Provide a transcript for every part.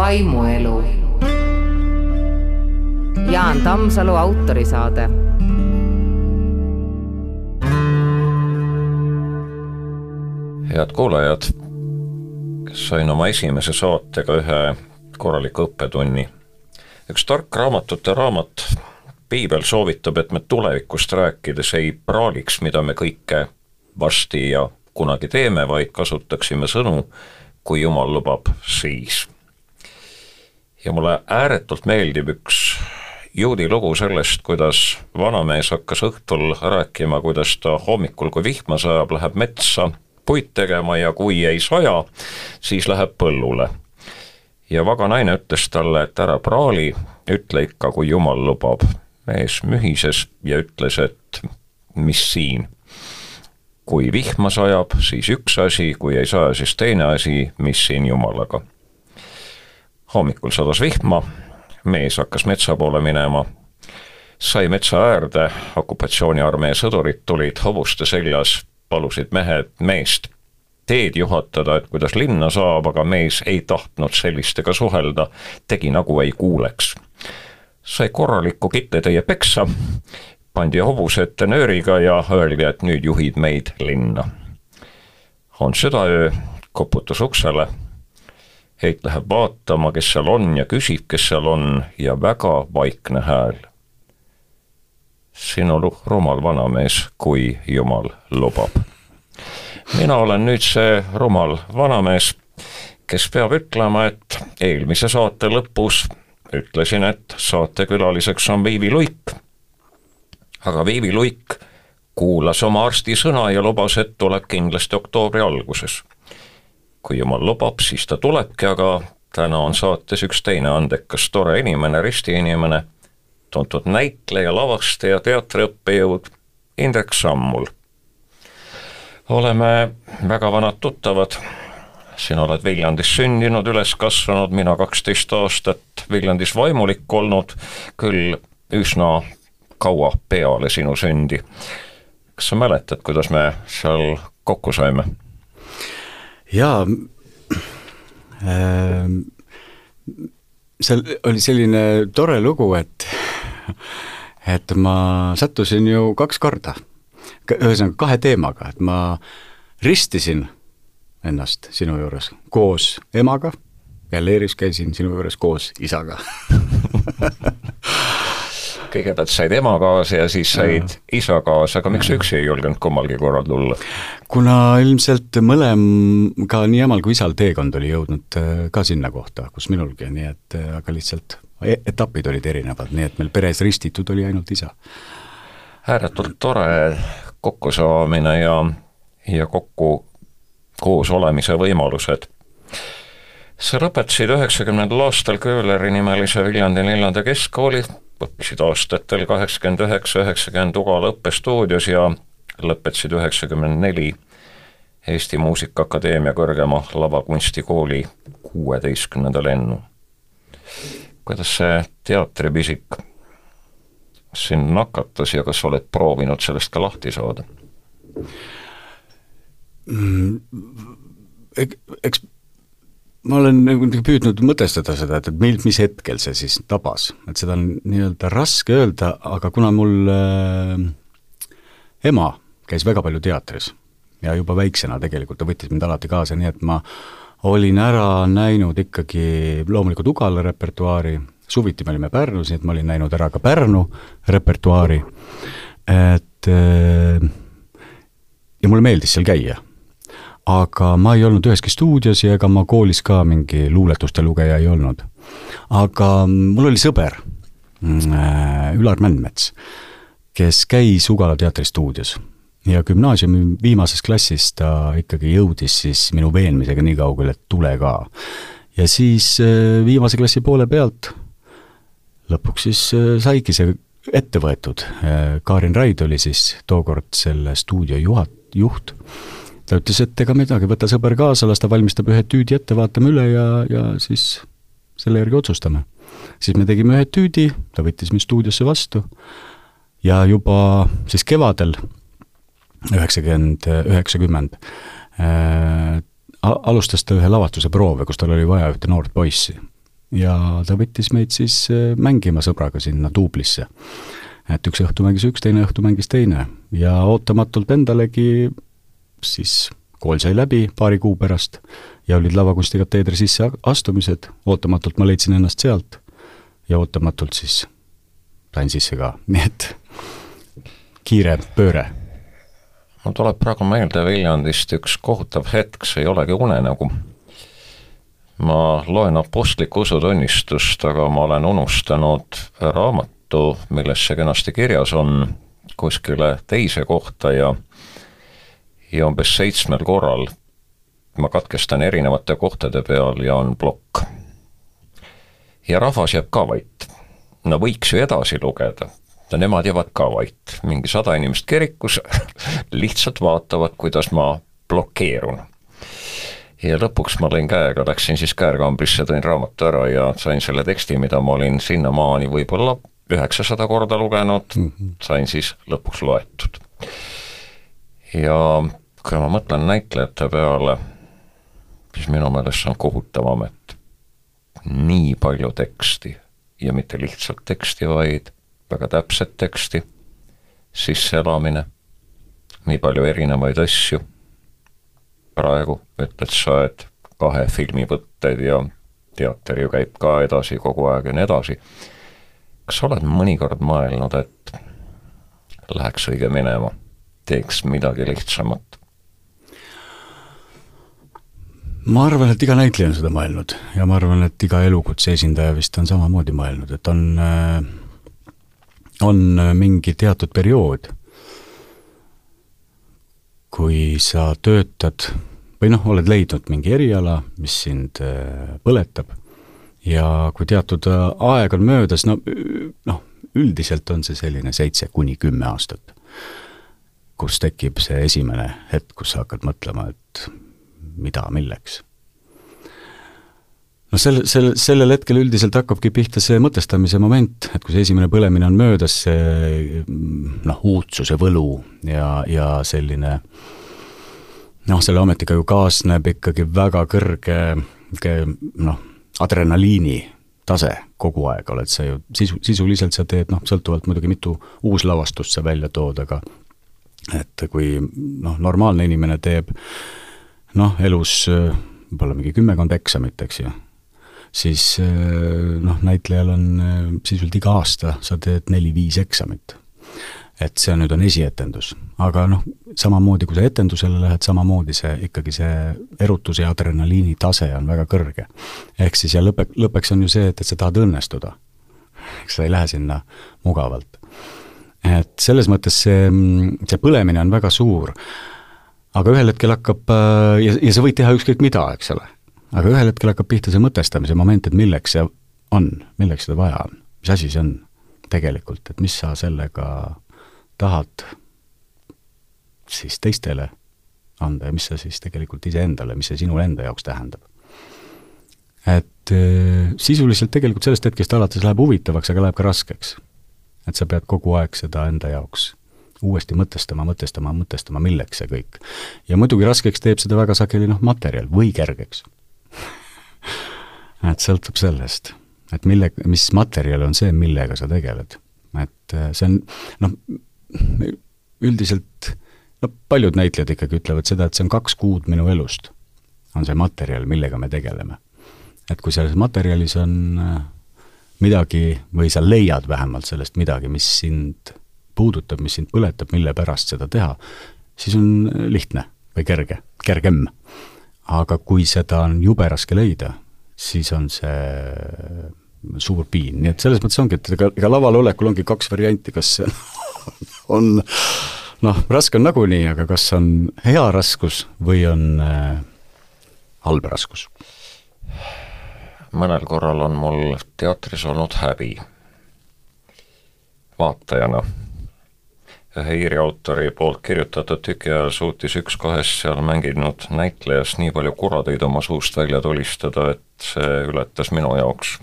vaimuelu. Jaan Tammsalu autorisaade. head kuulajad, sain oma esimese saatega ühe korraliku õppetunni. üks tark raamatute raamat, piibel soovitab, et me tulevikust rääkides ei praaliks, mida me kõike varsti ja kunagi teeme, vaid kasutaksime sõnu, kui jumal lubab, siis. Ja mulle ääretult meeldib üks juudi lugu sellest, kuidas vanamees hakkas õhtul rääkima, kuidas ta hommikul, kui vihma sajab, läheb metsa puid tegema ja kui ei saja, siis läheb põllule. ja vaga naine ütles talle, et ära praali, ütle ikka, kui jumal lubab. mees mühises ja ütles, et mis siin. kui vihma sajab, siis üks asi, kui ei saja, siis teine asi, mis siin jumalaga. Hommikul sadas vihma, mees hakkas metsa poole minema, sai metsa äärde, okupatsiooniarmee sõdurid tulid hobuste seljas, palusid mehed meest teed juhatada, et kuidas linna saab, aga mees ei tahtnud sellistega suhelda, tegi nagu ei kuuleks. sai korralikku kitletäie peksa, pandi hobuse ette nööriga ja öeldi, et nüüd juhid meid linna. on südaöö, koputas uksele, Heit läheb vaatama, kes seal on ja küsib, kes seal on ja väga vaikne hääl. sinu rumal vanamees, kui jumal lubab mina olen nüüd see rumal vanamees, kes peab ütlema, et eelmise saate lõpus ütlesin, et saatekülaliseks on Viivi Luik. aga Viivi Luik kuulas oma arsti sõna ja lubas, et tuleb kindlasti oktoobri alguses. Kui jumal lubab, siis ta tulebki, aga täna on saates üks teine andekas, tore inimene, ristiinimene, tuntud näitleja, lavastaja, teatriõppejõud Indrek Sammul oleme väga vanad tuttavad. sina oled Viljandis sündinud, üles kasvanud, mina kaksteist aastat Viljandis vaimulik olnud, küll üsna kaua peale sinu sündi. kas sa mäletad, kuidas me seal kokku saime? Jaa äh,, seal oli selline tore lugu, et et ma sattusin ju kaks korda ühesõnaga kahe teemaga, et ma ristisin ennast sinu juures koos emaga, galeerias käisin sinu juures koos isaga kõigepealt said ema kaasa ja siis said ja. isa kaasa, aga miks üksi ei julgenud kummalgi korral tulla? kuna ilmselt mõlem, ka nii emal kui isal teekond oli jõudnud äh, ka sinna kohta, kus minulgi, nii et äh, aga lihtsalt e-, etapid olid erinevad, nii et meil peres ristitud oli ainult isa. ääretult tore kokkusaamine ja, ja kokku koos olemise võimalused. Sa lõpetasid üheksakümnendal aastal Köhleri nimelise Viljandi neljanda keskkooli, õppisid aastatel kaheksakümmend üheksa, üheksakümmend Ugala õppestuudios ja lõpetasid üheksakümmend neli Eesti Muusikaakadeemia kõrgema lavakunstikooli kuueteistkümnenda lennu. kuidas see teatripisik sind nakatas ja kas oled proovinud sellest ka lahti saada mm,? Eks ma olen nagu püüdnud mõtestada seda, et, et mil, mis hetkel see siis tabas, et seda on nii-öelda raske öelda, aga kuna mul äh, ema käis väga palju teatris ja juba väiksena tegelikult ta võttis mind alati kaasa, nii et ma olin ära näinud ikkagi loomulikult Ugala repertuaari, suviti me olime Pärnus, nii et ma olin näinud ära ka Pärnu repertuaari, et äh, ja mulle meeldis seal käia. Aga ma ei olnud üheski stuudios ja ega ma koolis ka mingi luuletuste lugeja ei olnud. aga mul oli sõber, äh, Ülar Mändmets, kes käis Ugala teatristuudios ja gümnaasiumi viimases klassis ta ikkagi jõudis siis minu veenmisega nii kaugele, et tule ka. ja siis äh, viimase klassi poole pealt lõpuks siis äh, saigi see ette võetud. Kaarin Raid oli siis tookord selle stuudio juhat-, juht. Ta ütles, et ega midagi, võta sõber kaasa, las ta valmistab ühe tüüdi ette, vaatame üle ja, ja siis selle järgi otsustame. siis me tegime ühe tüüdi, ta võttis mind stuudiosse vastu ja juba siis kevadel üheksakümmend, üheksakümmend äh, alustas ta ühe lavastuse proove, kus tal oli vaja ühte noort poissi ja ta võttis meid siis äh, mängima sõbraga sinna duublisse. et üks õhtu mängis üks, teine õhtu mängis teine ja ootamatult endalegi siis kool sai läbi paari kuu pärast ja olid lavakunstikateedri sisse astumised, ootamatult ma leidsin ennast sealt ja ootamatult siis sain sisse ka, nii et kiire pööre. mul tuleb praegu meelde Viljandist üks kohutav hetk, see ei olegi unenägu. ma loen Apostliku usutunnistust, aga ma olen unustanud raamatu, milles see kenasti kirjas on, kuskile teise kohta ja ja umbes seitsmel korral ma katkestan erinevate kohtade peal ja on plokk. ja rahvas jääb ka vait. no võiks ju edasi lugeda, no nemad jäävad ka vait, mingi sada inimest kirikus lihtsalt vaatavad, kuidas ma blokeerun. ja lõpuks ma lõin käega, läksin siis käärkambrisse, tõin raamatu ära ja sain selle teksti, mida ma olin sinnamaani võib-olla üheksasada korda lugenud mm, -hmm. sain siis lõpuks loetud. Ja kui ma mõtlen näitlejate peale, siis minu meelest see on kohutav amet. nii palju teksti ja mitte lihtsalt teksti, vaid väga täpset teksti, sisseelamine, nii palju erinevaid asju. praegu ütled sa, et kahe filmi võtted ja teater ju käib ka edasi kogu aeg ja nii edasi. kas sa oled mõnikord mõelnud, et läheks õige minema, teeks midagi lihtsamat? ma arvan, et iga näitleja on seda mõelnud ja ma arvan, et iga elukutse esindaja vist on samamoodi mõelnud, et on, äh, on mingi teatud periood, kui sa töötad või noh, oled leidnud mingi eriala, mis sind äh, põletab ja kui teatud äh, aeg on möödas, no noh, üldiselt on see selline seitse kuni kümme aastat, kus tekib see esimene hetk, kus sa hakkad mõtlema, et mida, milleks. noh, sel, sel, sellel hetkel üldiselt hakkabki pihta see mõtestamise moment, et kui see esimene põlemine on möödas, see noh, uudsuse võlu ja, ja selline noh, selle ametiga ju kaasneb ikkagi väga kõrge noh, adrenaliini tase kogu aeg, oled sa ju sisu, sisuliselt sa teed noh, sõltuvalt muidugi, mitu uuslavastust sa välja tood, aga et kui noh, normaalne inimene teeb noh, elus äh, võib-olla mingi kümmekond eksamit, eks ju, siis äh, noh, näitlejal on äh, sisuliselt iga aasta sa teed neli-viis eksamit. et see nüüd on esietendus, aga noh, samamoodi kui sa etendusele lähed, samamoodi see ikkagi see erutuse ja adrenaliini tase on väga kõrge. ehk siis ja lõpe, lõppeks on ju see, et, et sa tahad õnnestuda. eks sa ei lähe sinna mugavalt. Et selles mõttes see, see põlemine on väga suur aga ühel hetkel hakkab äh, ja, ja sa võid teha ükskõik mida, eks ole. aga ühel hetkel hakkab pihta see mõtestamise moment, et milleks see on, milleks seda vaja on, mis asi see on tegelikult, et mis sa sellega tahad siis teistele anda ja mis sa siis tegelikult iseendale, mis see sinule enda jaoks tähendab. et äh, sisuliselt tegelikult sellest hetkest alates läheb huvitavaks, aga läheb ka raskeks. Et sa pead kogu aeg seda enda jaoks uuesti mõtestama, mõtestama, mõtestama, milleks see kõik. ja muidugi raskeks teeb seda väga sageli noh, materjal või kergeks et sõltub sellest, et mille, mis materjal on see, millega sa tegeled. et äh, see on noh, üldiselt no paljud näitlejad ikkagi ütlevad seda, et see on kaks kuud minu elust, on see materjal, millega me tegeleme. et kui selles materjalis on äh, midagi või sa leiad vähemalt sellest midagi, mis sind puudutab, mis sind põletab, mille pärast seda teha, siis on lihtne või kerge, kergem. aga kui seda on jube raske leida, siis on see suur piin, nii et selles mõttes ongi, et ega, ega laval olekul ongi kaks varianti, kas see on noh, raske on nagunii, aga kas on hea raskus või on äh, halb raskus? Mõnel korral on mul teatris olnud häbi vaatajana ühe Iiri autori poolt kirjutatud tüki ajal suutis üks kahest seal mänginud näitlejast nii palju kuradeid oma suust välja tulistada, et see ületas minu jaoks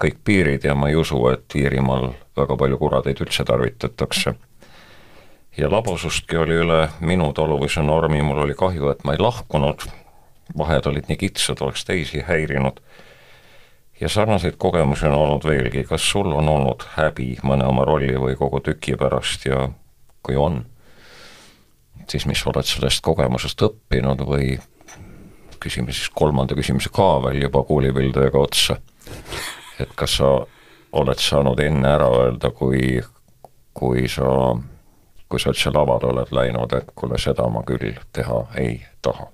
kõik piirid ja ma ei usu, et Iirimaal väga palju kuradeid üldse tarvitatakse. ja labusustki oli üle minu taluvuse normi, mul oli kahju, et ma ei lahkunud, vahed olid nii kitsad, oleks teisi häirinud. Ja sarnaseid kogemusi on olnud veelgi, kas sul on olnud häbi mõne oma rolli või kogu tüki pärast? Ja kui on, siis mis oled sellest kogemusest õppinud või küsime siis kolmanda küsimuse ka veel juba kuulipildujega otsa, et kas sa oled saanud enne ära öelda, kui, kui sa, kui sa üldse lavale oled läinud, et kuule, seda ma küll teha ei taha?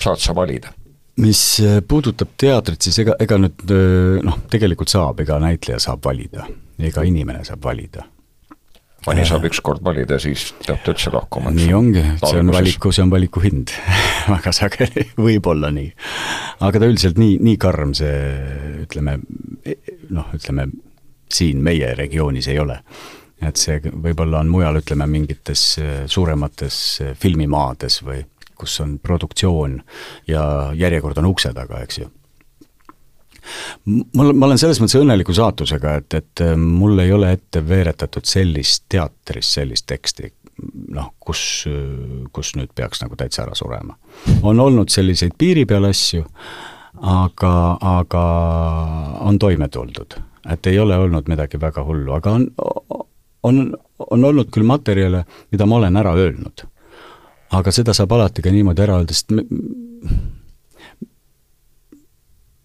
saad sa valida mis äh, puudutab teatrit, siis ega, ega nüüd äh, noh, tegelikult saab, ega näitleja saab valida, ega inimene saab valida. mõni saab ükskord valida, siis peab ta üldse lahkuma. nii ongi, see on valiku, see on valiku hind väga sageli võib olla nii. aga ta üldiselt nii, nii karm see ütleme, noh, ütleme siin meie regioonis ei ole et see võib-olla on mujal, ütleme mingites äh, suuremates filmimaades või kus on produktsioon ja järjekord on ukse taga, eks ju mul, ma olen selles mõttes õnneliku saatusega, et, et äh, mul ei ole ette veeretatud sellist teatris sellist teksti, noh, kus, kus nüüd peaks nagu täitsa ära surema. on olnud selliseid piiri peal asju, aga, aga on toime tuldud. et ei ole olnud midagi väga hullu, aga on, on, on olnud küll materjale, mida ma olen ära öelnud aga seda saab alati ka niimoodi ära öelda, sest me,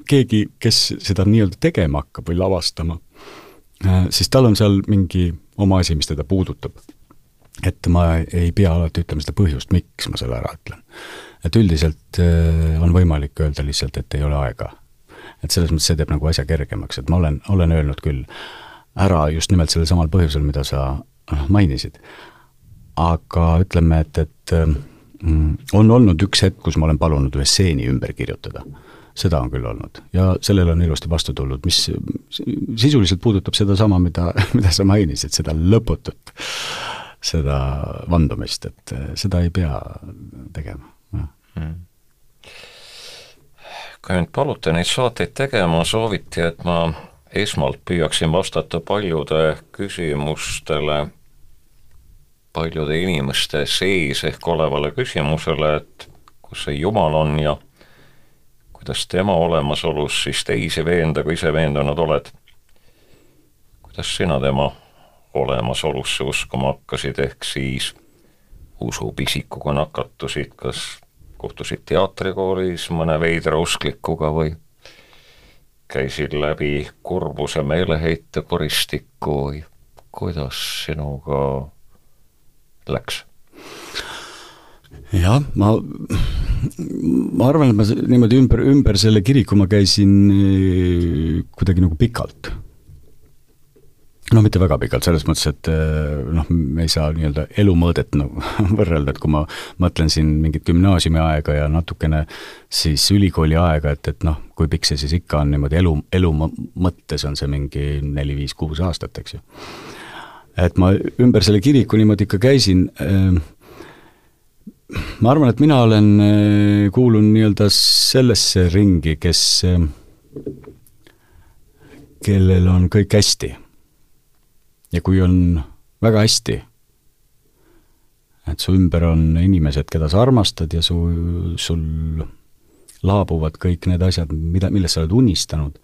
keegi, kes seda nii-öelda tegema hakkab või lavastama, äh, siis tal on seal mingi oma asi, mis teda puudutab. et ma ei pea alati ütlema seda põhjust, miks ma selle ära ütlen. et üldiselt äh, on võimalik öelda lihtsalt, et ei ole aega. et selles mõttes see teeb nagu asja kergemaks, et ma olen, olen öelnud küll ära just nimelt sellel samal põhjusel, mida sa noh, mainisid aga ütleme, et, et mm, on olnud üks hetk, kus ma olen palunud ühe stseeni ümber kirjutada. seda on küll olnud. Ja sellele on ilusti vastu tulnud, mis sisuliselt puudutab sedasama, mida, mida sa mainisid, seda lõputut, seda vandumist, et seda ei pea tegema mm kui mind paluti neid saateid tegema, sooviti, et ma esmalt püüaksin vastata paljude küsimustele paljude inimeste sees ehk olevale küsimusele, et kus see Jumal on ja kuidas tema olemasolus siis teisi veenda, kui ise veendunud oled. kuidas sina tema olemasolusse uskuma hakkasid, ehk siis usupisikuga nakatusid, kas kohtusid teatrikoolis mõne veidra usklikuga või käisid läbi kurbuse meeleheite koristiku või kuidas sinuga läks? jah, ma, ma arvan, et ma niimoodi ümber, ümber selle kiriku ma käisin eh, kuidagi nagu pikalt. no mitte väga pikalt, selles mõttes, et eh, noh, me ei saa nii-öelda elumõõdet nagu võrrelda, et kui ma mõtlen siin mingit gümnaasiumi aega ja natukene siis ülikooli aega, et, et noh, kui pikk see siis ikka on niimoodi elu, elu mõttes on see mingi neli-viis-kuus aastat, eks ju et ma ümber selle kiriku niimoodi ikka käisin, ehm, ma arvan, et mina olen, eh, kuulun nii-öelda sellesse ringi, kes, ehm, kellel on kõik hästi. ja kui on väga hästi, et su ümber on inimesed, keda sa armastad ja su, sul laabuvad kõik need asjad, mida, millest sa oled unistanud,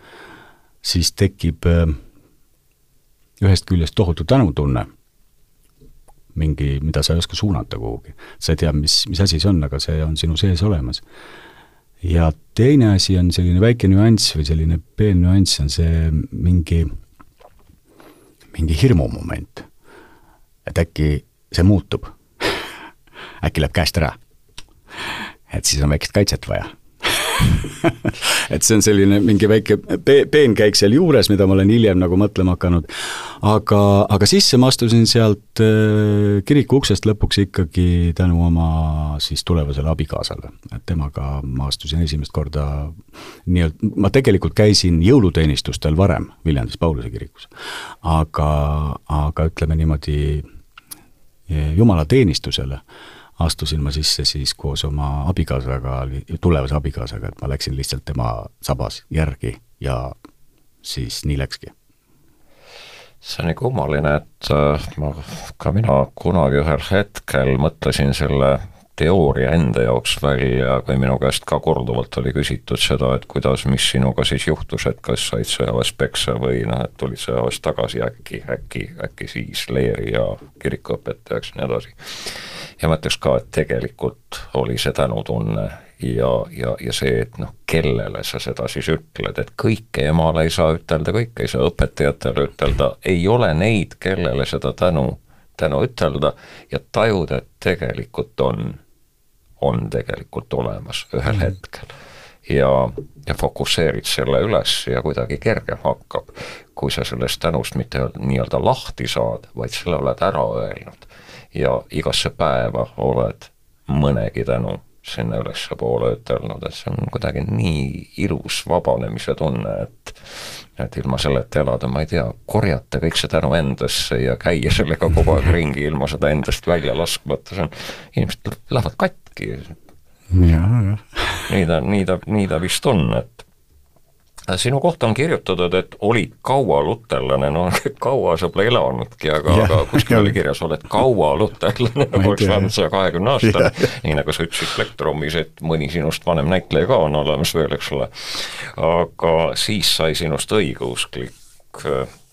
siis tekib äh, ühest küljest tohutu tänutunne, mingi, mida sa ei oska suunata kuhugi. sa ei tea, mis, mis asi see on, aga see on sinu sees olemas. ja teine asi on selline väike nüanss või selline peen nüanss, on see mingi, mingi hirmumoment. et äkki see muutub äkki läheb käest ära. et siis on väikest kaitset vaja et see on selline mingi väike pe-, peenkäik sealjuures, mida ma olen hiljem nagu mõtlema hakanud, aga, aga sisse ma astusin sealt äh, kiriku uksest lõpuks ikkagi tänu oma siis tulevasele abikaasale. et temaga ma astusin esimest korda nii-öelda, ma tegelikult käisin jõuluteenistustel varem Viljandis Pauluse kirikus. aga, aga ütleme niimoodi jumalateenistusele astusin ma sisse siis koos oma abikaasaga, tulevase abikaasaga, et ma läksin lihtsalt tema sabas järgi ja siis nii läkski. see on nii kummaline, et äh, ma, ka mina kunagi ühel hetkel mõtlesin selle teooria enda jaoks välja, kui minu käest ka korduvalt oli küsitud seda, et kuidas, mis sinuga siis juhtus, et kas said sõjaväes peksa või noh, et tulid sõjaväest tagasi äkki, äkki, äkki siis leeri ja kirikuõpetajaks ja nii edasi. Ja ma ütleks ka, et tegelikult oli see tänutunne ja, ja, ja see, et noh, kellele sa seda siis ütled, et kõike emale ei saa ütelda, kõike ei saa õpetajatele ütelda, ei ole neid, kellele seda tänu, tänu ütelda ja tajuda, et tegelikult on, on tegelikult olemas ühel mm. hetkel. ja, ja fokusseerid selle üles ja kuidagi kergem hakkab, kui sa sellest tänust mitte nii-öelda lahti saad, vaid selle oled ära öelnud ja igasse päeva oled mõnegi tänu sinna ülespoole ütelnud, et see on kuidagi nii ilus vabanemise tunne, et et ilma selleta elada, ma ei tea, korjata kõik see tänu endasse ja käia sellega kogu aeg ringi ilma seda endast välja laskmata, see on, inimesed lähevad katki. nii ta, nii ta, nii ta vist on, et sinu kohta on kirjutatud, et olid kaua luterlane, no kaua sa pole elanudki, aga, aga kuskil oli kirjas, oled kaua luterlane, nagu oleks vähemalt saja kahekümne aastane, nii nagu sa ütlesid Plektrumis, et mõni sinust vanem näitleja ka on olemas veel, eks ole. aga siis sai sinust õigeusklik,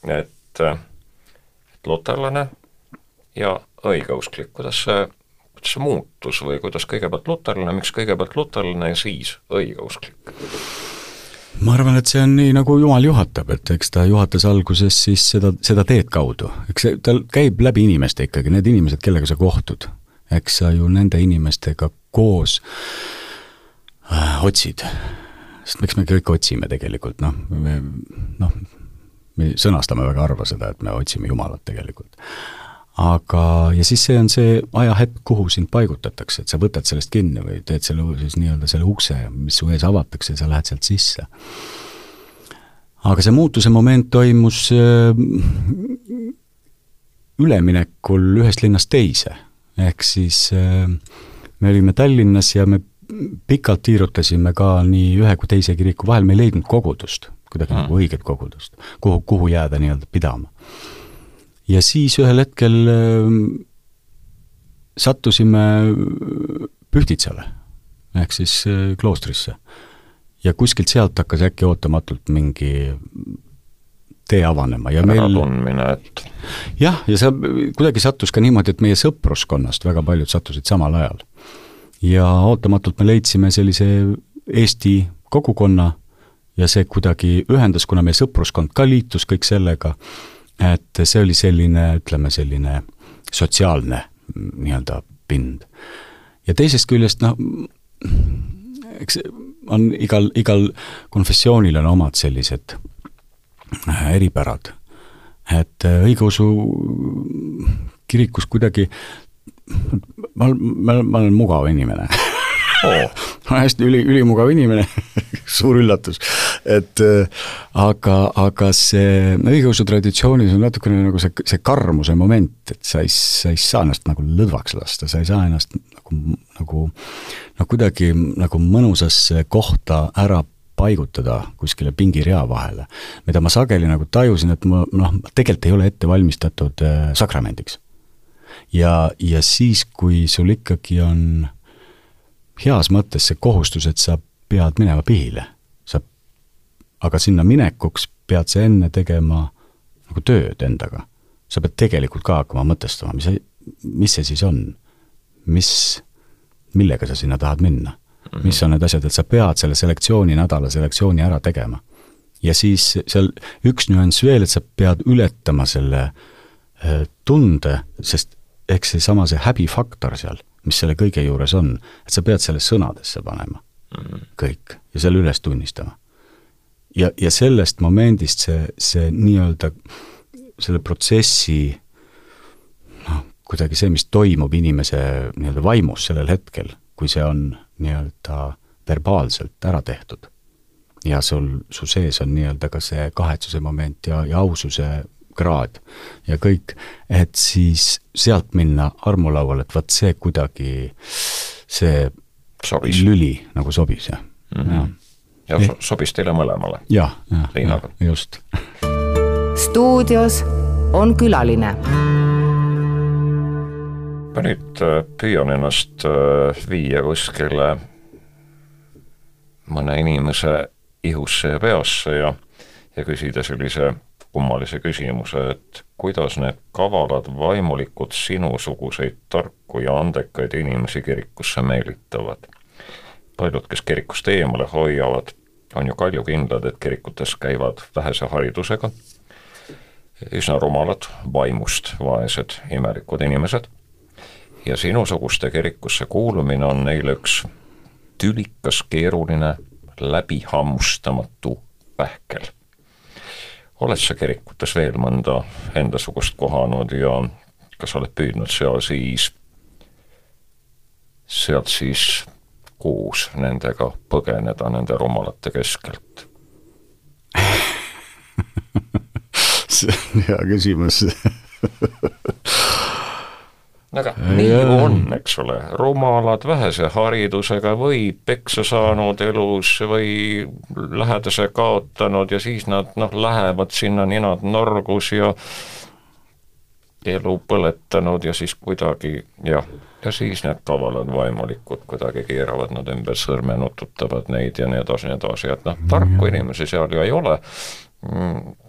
et, et luterlane ja õigeusklik, kuidas see kuidas see muutus või kuidas kõigepealt luterlane, miks kõigepealt luterlane ja siis õigeusklik? Ma arvan, et see on nii, nagu Jumal juhatab, et eks ta juhatas alguses siis seda, seda teed kaudu, eks see, tal käib läbi inimeste ikkagi, need inimesed, kellega sa kohtud. eks sa ju nende inimestega koos äh, otsid. sest miks me kõik otsime tegelikult, noh, me noh, me sõnastame väga harva seda, et me otsime Jumalat tegelikult aga, ja siis see on see ajahetk, kuhu sind paigutatakse, et sa võtad sellest kinni või teed selle siis nii-öelda selle ukse, mis su ees avatakse ja sa lähed sealt sisse. aga see muutuse moment toimus äh, üleminekul ühest linnast teise, ehk siis äh, me olime Tallinnas ja me pikalt tiirutasime ka nii ühe kui teise kiriku vahel, me ei leidnud kogudust, kuidagi mm. nagu õiget kogudust, kuhu, kuhu jääda nii-öelda pidama ja siis ühel hetkel ähm, sattusime Pühtitsale ehk siis äh, kloostrisse. ja kuskilt sealt hakkas äkki ootamatult mingi tee avanema ja meil äratundmine, et jah, ja see kuidagi sattus ka niimoodi, et meie sõpruskonnast väga paljud sattusid samal ajal. ja ootamatult me leidsime sellise Eesti kogukonna ja see kuidagi ühendas, kuna meie sõpruskond ka liitus kõik sellega et see oli selline, ütleme selline sotsiaalne nii-öelda pind. ja teisest küljest noh, eks on igal, igal konfessioonil on omad sellised äh, eripärad. et äh, õigeusu kirikus kuidagi ma, ma, ma olen mugav inimene. ma olen hästi üli, ülimugav inimene suur üllatus. et äh, aga, aga see õigeusu traditsioonis on natukene nagu see, see karmuse moment, et sa ei, sa ei saa ennast nagu lõdvaks lasta, sa ei saa ennast nagu, nagu noh, kuidagi nagu mõnusasse kohta ära paigutada kuskile pingirea vahele, mida ma sageli nagu tajusin, et ma noh, tegelikult ei ole ette valmistatud äh, sakramendiks. ja, ja siis, kui sul ikkagi on heas mõttes see kohustus, et sa pead minema pihile. sa, aga sinna minekuks pead sa enne tegema nagu tööd endaga. sa pead tegelikult ka hakkama mõtestama, mis see, mis see siis on. mis, millega sa sinna tahad minna mm. -hmm. mis on need asjad, et sa pead selle selektsiooni-nädala selektsiooni ära tegema. ja siis seal üks nüanss veel, et sa pead ületama selle äh, tunde, sest eks seesama see häbifaktor seal mis selle kõige juures on, et sa pead selle sõnadesse panema mm -hmm. kõik ja selle üles tunnistama. ja, ja sellest momendist see, see nii-öelda selle protsessi noh, kuidagi see, mis toimub inimese nii-öelda vaimus sellel hetkel, kui see on nii-öelda verbaalselt ära tehtud ja sul, su sees on nii-öelda ka see kahetsuse moment ja, ja aususe kraad ja kõik, et siis sealt minna armulauale, et vot see kuidagi, see sobis. lüli nagu sobis, jah mm. -hmm. ja, ja sobis teile mõlemale? jah, jah, ja, just. stuudios on külaline ma nüüd äh, püüan ennast äh, viia kuskile mõne inimese ihusse ja peasse ja, ja küsida sellise kummalise küsimuse, et kuidas need kavalad vaimulikud sinusuguseid tarku ja andekaid inimesi kirikusse meelitavad. paljud, kes kirikust eemale hoiavad, on ju kaljukindlad, et kirikutes käivad vähese haridusega, üsna rumalad, vaimust vaesed, imelikud inimesed ja sinusuguste kirikusse kuulumine on neile üks tülikas, keeruline, läbihammustamatu pähkel. Oled sa kirikutes veel mõnda endasugust kohanud ja kas oled püüdnud seal siis, sealt siis koos nendega põgeneda nende rumalate keskelt? See on hea küsimus aga nii ju on, eks ole, rumalad vähese haridusega või peksa saanud elus või lähedase kaotanud ja siis nad noh, lähevad sinna ninad norgus ja elu põletanud ja siis kuidagi jah, ja siis need kavalad vaimulikud kuidagi keeravad nad ümber sõrme, nututavad neid ja nii edasi, nii edasi, et noh, tarku inimesi seal ju ei ole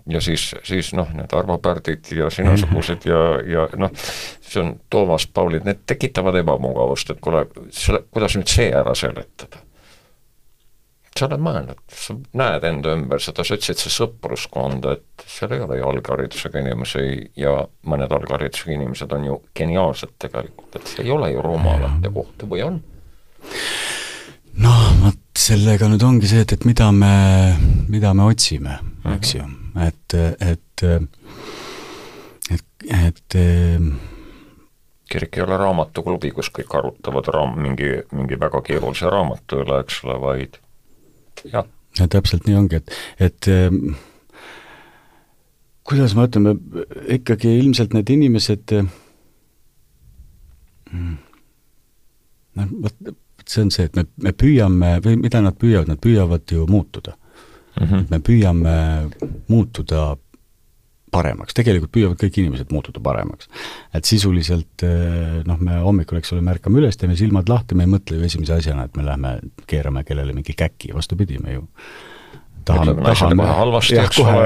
ja siis, siis noh, need Arvo Pärdid ja sinasugused ja, ja noh, see on Toomas Paulid, need tekitavad ebamugavust, et kuule, selle, kuidas nüüd see ära seletada? sa oled mõelnud, sa näed enda ümber seda, sa ütlesid, see sõpruskond, et seal ei ole ju algharidusega inimesi ja mõned algharidusega inimesed on ju geniaalsed tegelikult, et see ei ole ju rumalate koht või on? noh, vot sellega nüüd ongi see, et, et mida me, mida me otsime, eks ju, et, et, et, et kirik ei ole raamatuklubi, kus kõik arutavad raam-, mingi, mingi väga keerulise raamatu üle, eks ole, vaid jah. ja täpselt nii ongi, et, et kuidas me ütleme, ikkagi ilmselt need inimesed mm, noh, vot see on see, et me, me püüame, või mida nad püüavad, nad püüavad ju muutuda mm. -hmm. me püüame muutuda paremaks, tegelikult püüavad kõik inimesed muutuda paremaks. et sisuliselt eh, noh, me hommikul, eks ole, me ärkame üles, teeme silmad lahti, me ei mõtle ju esimese asjana, et me lähme keerame kellele mingi käki, vastupidi, me ju tahame, kohe halvasti, eks ole,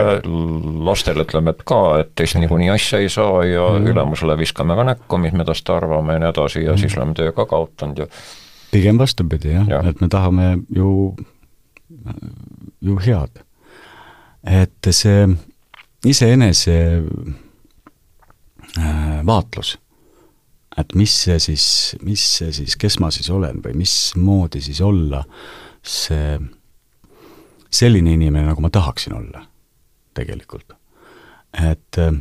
lastele ütleme, et ka, et teist niikuinii asja ei saa ja mm. ülemusele viskame ka näkku, mis me tast arvame ja nii edasi ja mm. siis oleme töö ka kaotanud ja pigem vastupidi jah ja., et me tahame ju, ju head. et see iseenese äh, vaatlus, et mis see siis, mis see siis, kes ma siis olen või mismoodi siis olla see selline inimene, nagu ma tahaksin olla tegelikult. et äh,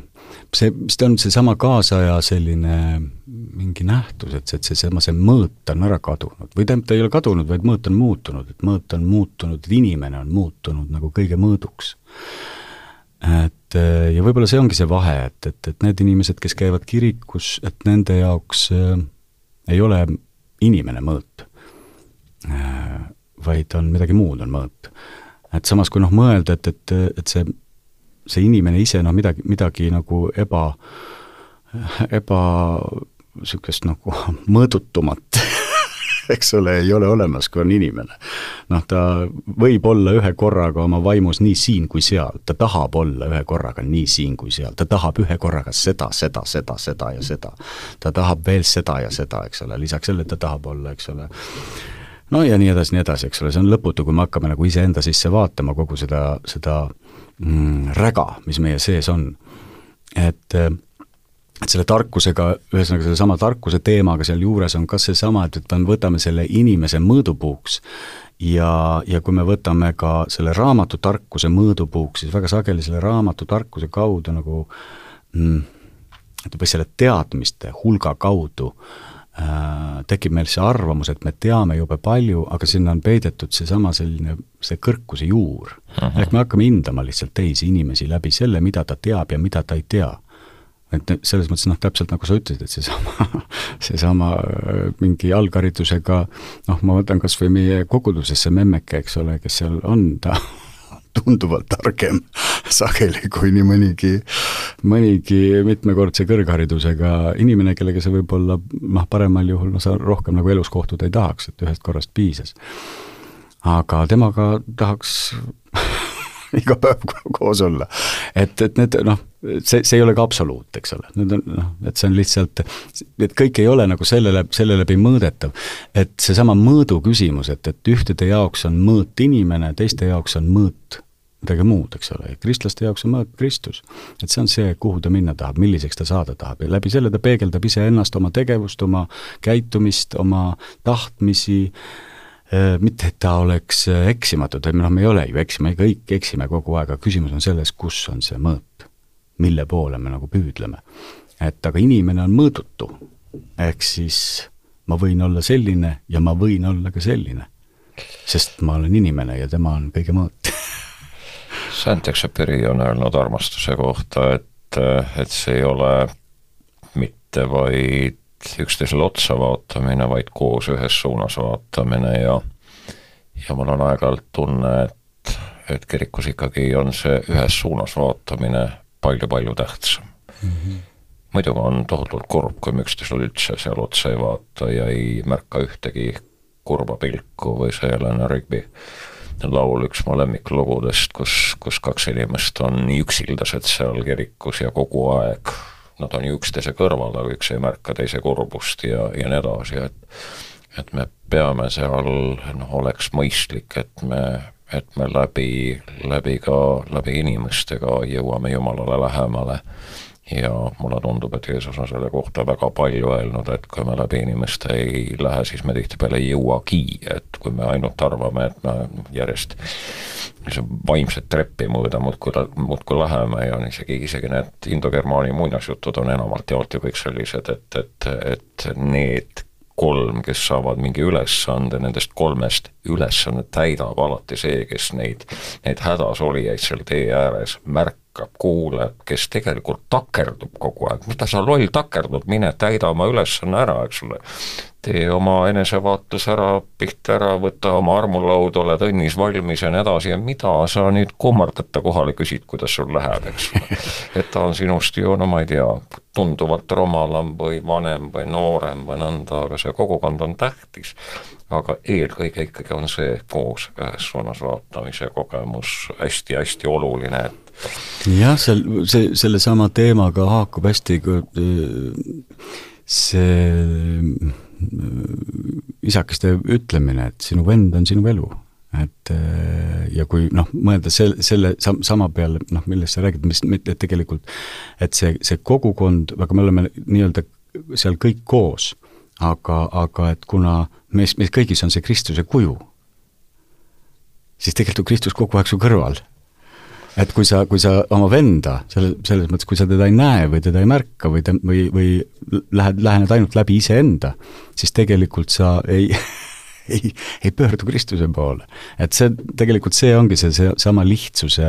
see vist on seesama kaasaja selline mingi nähtus, et see, et seesama, see mõõt on ära kadunud või tähendab, ta ei ole kadunud, vaid mõõt on muutunud, et mõõt on muutunud, et inimene on muutunud nagu kõige mõõduks. et ja võib-olla see ongi see vahe, et, et, et need inimesed, kes käivad kirikus, et nende jaoks äh, ei ole inimene mõõt äh,, vaid on midagi muud, on mõõt. et samas, kui noh, mõelda, et, et, et see see inimene ise noh, midagi, midagi nagu eba, eba niisugust nagu mõõdutumat eks ole, ei ole olemas, kui on inimene. noh, ta võib olla ühe korraga oma vaimus nii siin kui seal, ta tahab olla ühe korraga nii siin kui seal, ta tahab ühe korraga seda, seda, seda, seda ja seda. ta tahab veel seda ja seda, eks ole, lisaks sellele ta tahab olla, eks ole, no ja nii edasi, nii edasi, eks ole, see on lõputu, kui me hakkame nagu iseenda sisse vaatama kogu seda, seda mm, räga, mis meie sees on. et, et selle tarkusega, ühesõnaga sellesama tarkuse teemaga sealjuures on ka seesama, et, et võtame selle inimese mõõdupuuks ja, ja kui me võtame ka selle raamatu tarkuse mõõdupuuks, siis väga sageli selle raamatu tarkuse kaudu nagu mm, või selle teadmiste hulga kaudu äh, Äh, tekib meil see arvamus, et me teame jube palju, aga sinna on peidetud seesama selline, see kõrkuse juur. ehk me hakkame hindama lihtsalt teisi inimesi läbi selle, mida ta teab ja mida ta ei tea. et selles mõttes noh, täpselt nagu sa ütlesid, et seesama, seesama äh, mingi algharidusega noh, ma võtan kas või meie kogudusesse memmeke, eks ole, kes seal on, ta tunduvalt targem sageli kui nii mõnigi, mõnigi mitmekordse kõrgharidusega inimene, kellega sa võib-olla noh, paremal juhul no sa rohkem nagu elus kohtuda ei tahaks, et ühest korrast piisas. aga temaga tahaks iga päev koos olla. et, et need noh, see, see ei ole ka absoluut, eks ole, need on noh, et see on lihtsalt, et kõik ei ole nagu sellele, selle läbi mõõdetav. et seesama mõõdu küsimus, et, et ühtede jaoks on mõõt inimene, teiste jaoks on mõõt midagi muud, eks ole, kristlaste jaoks on mõõt Kristus. et see on see, kuhu ta minna tahab, milliseks ta saada tahab ja läbi selle ta peegeldab iseennast, oma tegevust, oma käitumist, oma tahtmisi äh,, mitte, et ta oleks äh, eksimatu, et noh, me ei ole ju eksima, kõik eksime kogu aeg, aga küsimus on selles, kus on see mõõt, mille poole me nagu püüdleme. et aga inimene on mõõdutu, ehk siis ma võin olla selline ja ma võin olla ka selline. sest ma olen inimene ja tema on kõige mõõt Saint-Exupéry on öelnud armastuse kohta, et, et see ei ole mitte vaid üksteisele otsa vaatamine, vaid koos ühes suunas vaatamine ja ja mul on aeg-ajalt tunne, et, et kirikus ikkagi on see ühes suunas vaatamine palju-palju tähtsam mm. -hmm. muidugi on tohutult kurb, kui me üksteisele üldse seal otsa ei vaata ja ei märka ühtegi kurba pilku või see Helena Rigby laul üks mu lemmiklugudest, kus, kus kaks inimest on nii üksildased seal kirikus ja kogu aeg nad on ju üksteise kõrval, aga üks ei märka teise kurbust ja, ja nii edasi, et et me peame seal, noh, oleks mõistlik, et me, et me läbi, läbi ka, läbi inimestega jõuame Jumalale lähemale ja mulle tundub, et Jeesus on selle kohta väga palju öelnud, et kui me läbi inimeste ei lähe, siis me tihtipeale ei jõuagi, et kui me ainult arvame, et me järjest vaimset treppi mööda muudkui, muudkui läheme ja on isegi, isegi need indogermaani muinasjutud on enamalt jaolt ju kõik sellised, et, et, et need kolm, kes saavad mingi ülesande, nendest kolmest ülesannet täidab alati see, kes neid, neid hädas olijaid seal tee ääres märkab hakkab, kuuleb, kes tegelikult takerdub kogu aeg, mida sa loll takerdud, mine täida oma ülesanne ära, eks ole. tee oma enesevaatus ära, pihta ära, võta oma armulaud, oled õnnis valmis ja nii edasi ja mida sa nüüd kummardad ta kohale, küsid, kuidas sul läheb, eks ole. et ta on sinust ju, no ma ei tea, tunduvalt rumalam või vanem või noorem või nõnda, aga see kogukond on tähtis. aga eelkõige ikkagi on see koos ühes suunas vaatamise kogemus hästi-hästi oluline, et jah, seal, see, sellesama teemaga haakub hästi see isakeste ütlemine, et sinu vend on sinu elu. et ja kui noh, mõelda sel-, selle sam-, sama peale, noh, millest sa räägid, mis, et tegelikult et see, see kogukond, aga me oleme nii-öelda seal kõik koos, aga, aga et kuna meis, meis kõigis on see Kristuse kuju, siis tegelikult Kristus kogu aeg su kõrval et kui sa, kui sa oma venda, selle, selles mõttes, kui sa teda ei näe või teda ei märka või ta, või, või lähed, lähened ainult läbi iseenda, siis tegelikult sa ei ei, ei pöördu Kristuse poole. et see, tegelikult see ongi see, see sama lihtsuse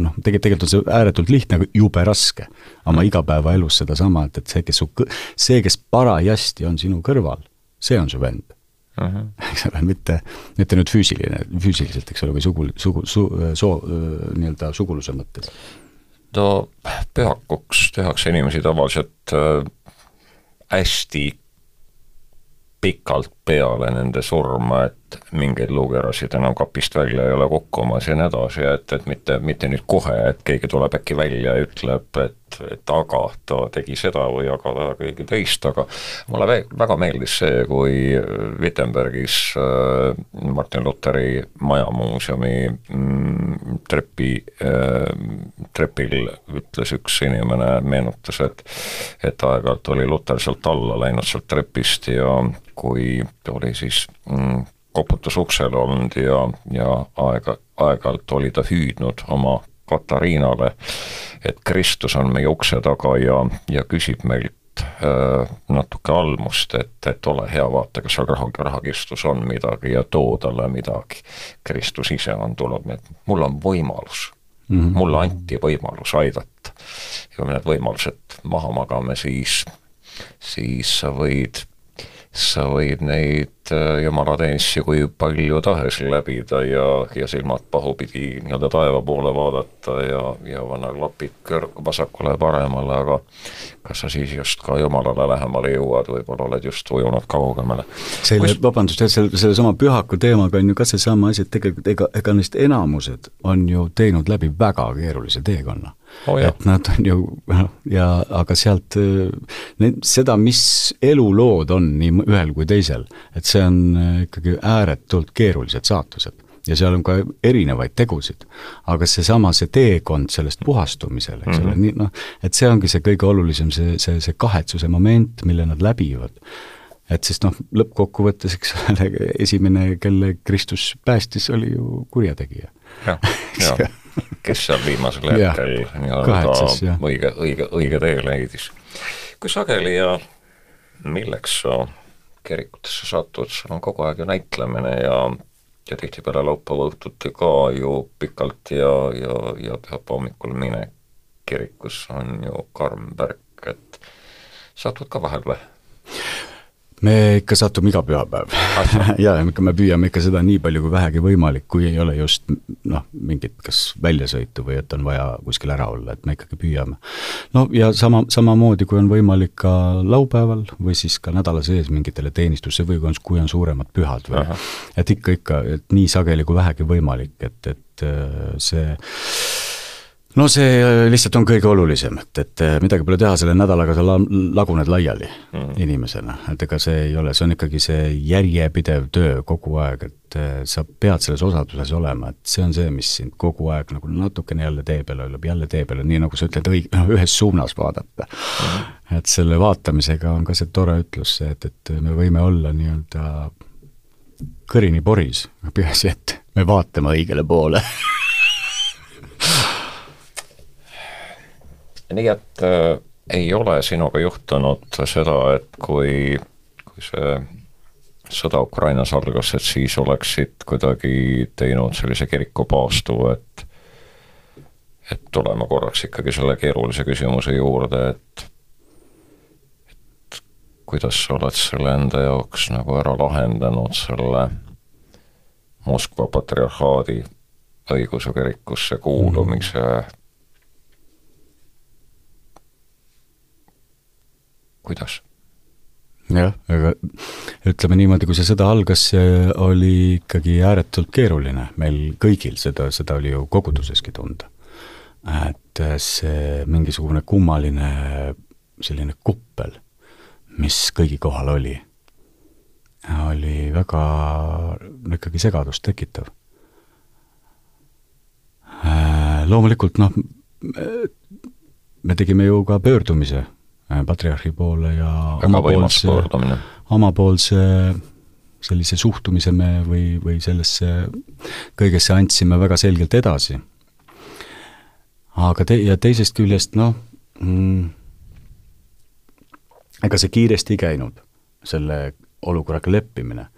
noh, tegelikult, tegelikult on see ääretult lihtne, aga jube raske oma igapäevaelus sedasama, et, et see, kes su, see, kes parajasti on sinu kõrval, see on su vend. Eks ole, mitte, mitte nüüd füüsiline, füüsiliselt, eks ole, või sugu, sugu, su-, soo, nii-öelda suguluse mõttes. no pühakuks tehakse inimesi tavaliselt hästi pikalt peale nende surma, et mingeid luukeerasid enam kapist välja ei ole kukkumas ja nii edasi, et, et mitte, mitte nüüd kohe, et keegi tuleb äkki välja ja ütleb, et et, et aga ta tegi seda või aga ta kõige teist, aga mulle väga meeldis see, kui Wittenbergis äh, Martin Lutheri majamuuseumi mm, trepi äh,, trepil ütles üks inimene, meenutas, et et aeg-ajalt oli Luter sealt alla läinud sealt trepist ja kui oli siis koputus uksele olnud ja, ja aega, aeg-ajalt oli ta hüüdnud oma Katariinale, et Kristus on meie ukse taga ja, ja küsib meilt äh, natuke almust, et, et ole hea, vaata, kas seal raha, rahakistus on midagi ja too talle midagi. Kristus ise on tulnud, nii et mul on võimalus mm, -hmm. mulle anti võimalus aidata. ja kui me need võimalused maha magame, siis, siis sa võid, sa võid neid äh, jumalateenistussi kui palju tahes läbida ja, ja silmad pahupidi nii-öelda taeva poole vaadata ja, ja panna klapid kõr-, vasakule-paremale, aga kas sa siis just ka Jumalale lähemale jõuad, võib-olla oled just ujunud kaugemale. selle Kus..., vabandust, jah, selle, sellesama pühaku teemaga on ju ka seesama asi, et tegelikult ega, ega neist enamused on ju teinud läbi väga keerulise teekonna oh,. et nad on ju noh, ja aga sealt need, seda, mis elulood on nii ühel kui teisel, et see on ikkagi ääretult keerulised saatused ja seal on ka erinevaid tegusid. aga seesama, see teekond sellest puhastumisele, eks ole mm -hmm., nii noh, et see ongi see kõige olulisem, see, see, see kahetsuse moment, mille nad läbivad. et sest noh, lõppkokkuvõttes, eks ole, esimene, kelle Kristus päästis, oli ju kurjategija. jah, jah, kes seal viimasel hetkel nii-öelda õige, õige, õige tee leidis. kui sageli ja milleks sa kirikutesse satud, sul on kogu aeg ju näitlemine ja ja tihtipeale laupäeva õhtuti ka ju pikalt ja, ja, ja pühapäeva hommikul mine kirikus on ju karm värk, et satud ka vahel või? Me ikka satume iga pühapäev ja ikka me püüame ikka seda nii palju kui vähegi võimalik, kui ei ole just noh, mingit kas väljasõitu või et on vaja kuskil ära olla, et me ikkagi püüame. no ja sama, samamoodi, kui on võimalik ka laupäeval või siis ka nädala sees mingitele teenistusse või kui on, kui on suuremad pühad või Aha. et ikka, ikka, et nii sageli kui vähegi võimalik, et, et äh, see no see äh, lihtsalt on kõige olulisem, et, et äh, midagi pole teha, selle nädalaga sa la-, laguned laiali mm. inimesena, et ega see ei ole, see on ikkagi see järjepidev töö kogu aeg, et äh, sa pead selles osaduses olema, et see on see, mis sind kogu aeg nagu natukene jälle tee peale hoiab, jälle tee peale, nii nagu sa ütled, õig-, noh, ühes suunas vaadata. Mm.. et selle vaatamisega on ka see tore ütlus see, et, et me võime olla nii-öelda kõrini poris, peaasi, et me vaatame õigele poole nii et äh, ei ole sinuga juhtunud seda, et kui, kui see sõda Ukrainas algas, et siis oleksid kuidagi teinud sellise kirikupaastu, et et tulema korraks ikkagi selle keerulise küsimuse juurde, et et kuidas sa oled selle enda jaoks nagu ära lahendanud, selle Moskva patriarhaadi õigeusu kirikusse kuulumise mm -hmm kuidas? jah, aga ütleme niimoodi, kui see sõda algas, see oli ikkagi ääretult keeruline meil kõigil, seda, seda oli ju koguduseski tunda. et see mingisugune kummaline selline kuppel, mis kõigi kohal oli, oli väga ikkagi segadust tekitav. loomulikult noh, me tegime ju ka pöördumise Äh, patriarhi poole ja omapoolse, omapoolse sellise suhtumise me või, või sellesse kõigesse andsime väga selgelt edasi. aga te-, ja teisest küljest noh mm,, ega see kiiresti ei käinud, selle olukorraga leppimine.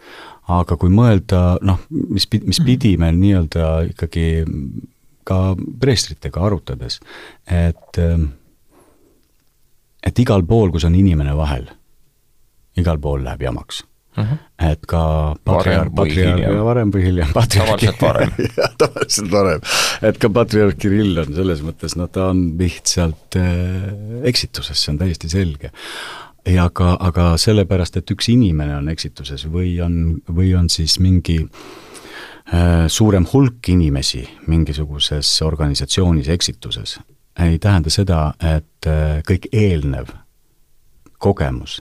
aga kui mõelda noh, mis, mis pidime nii-öelda ikkagi ka preestritega arutades, et äh, et igal pool, kus on inimene vahel, igal pool läheb jamaks uh. Mhm. -huh. et ka patriarh, patriarh, varem või hiljem, tavaliselt varem tavaliselt varem. et ka patriarh Kirill on selles mõttes, no ta on lihtsalt äh, eksituses, see on täiesti selge. ja ka, aga sellepärast, et üks inimene on eksituses või on, või on siis mingi äh, suurem hulk inimesi mingisuguses organisatsioonis eksituses, ei tähenda seda, et äh, kõik eelnev kogemus,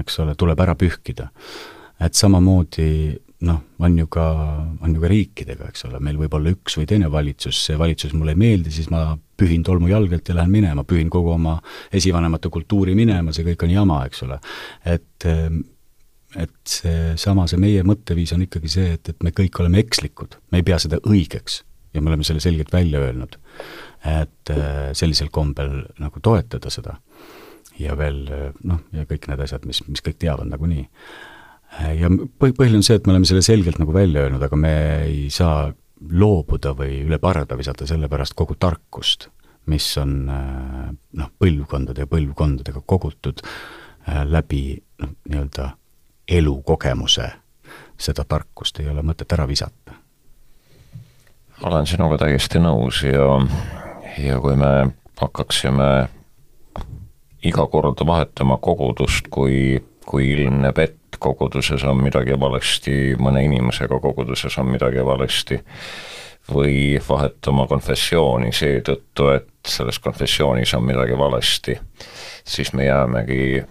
eks ole, tuleb ära pühkida. et samamoodi noh, on ju ka, on ju ka riikidega, eks ole, meil võib olla üks või teine valitsus, see valitsus mulle ei meeldi, siis ma pühin tolmu jalgelt ja lähen minema, pühin kogu oma esivanemate kultuuri minema, see kõik on jama, eks ole. et ähm, et seesama, see meie mõtteviis on ikkagi see, et, et me kõik oleme ekslikud, me ei pea seda õigeks ja me oleme selle selgelt välja öelnud et äh, sellisel kombel nagu toetada seda. ja veel noh, ja kõik need asjad, mis, mis kõik teavad nagunii. Äh, ja põhi, põhiline on see, et me oleme selle selgelt nagu välja öelnud, aga me ei saa loobuda või üle parda visata selle pärast kogu tarkust, mis on äh, noh, põlvkondade ja põlvkondadega kogutud läbi noh, nii-öelda elukogemuse seda tarkust ei ole mõtet ära visata. olen sinuga täiesti nõus ja, ja kui me hakkaksime iga kord vahetama kogudust, kui, kui ilmneb, et koguduses on midagi valesti, mõne inimesega koguduses on midagi valesti, või vahetama konfessiooni seetõttu, et selles konfessioonis on midagi valesti, siis me jäämegi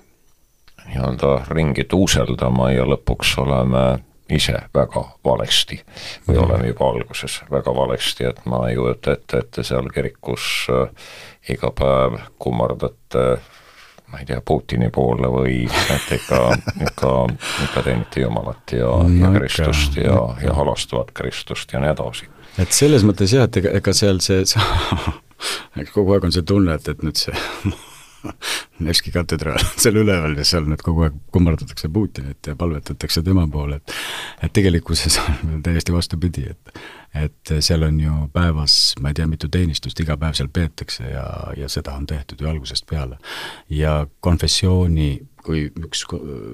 nii-öelda ringi tuuseldama ja lõpuks oleme ise väga valesti. Või oleme juba alguses väga valesti, et ma ei kujuta ette, et te seal kirikus äh, iga päev kummardate ma ei tea, Putini poole või et ikka, ikka, ikka teenite Jumalat ja no,, ja Kristust ja, ja halastavat Kristust ja nii edasi. et selles mõttes jah, et ega, ega seal see, see kogu aeg on see tunne, et, et nüüd see Nevski katedraal on seal üleval ja seal nüüd kogu aeg kummardatakse Putinit ja palvetatakse tema poole, et et tegelikkuses on täiesti vastupidi, et et seal on ju päevas, ma ei tea, mitu teenistust iga päev seal peetakse ja, ja seda on tehtud ju algusest peale. ja konfessiooni, kui üks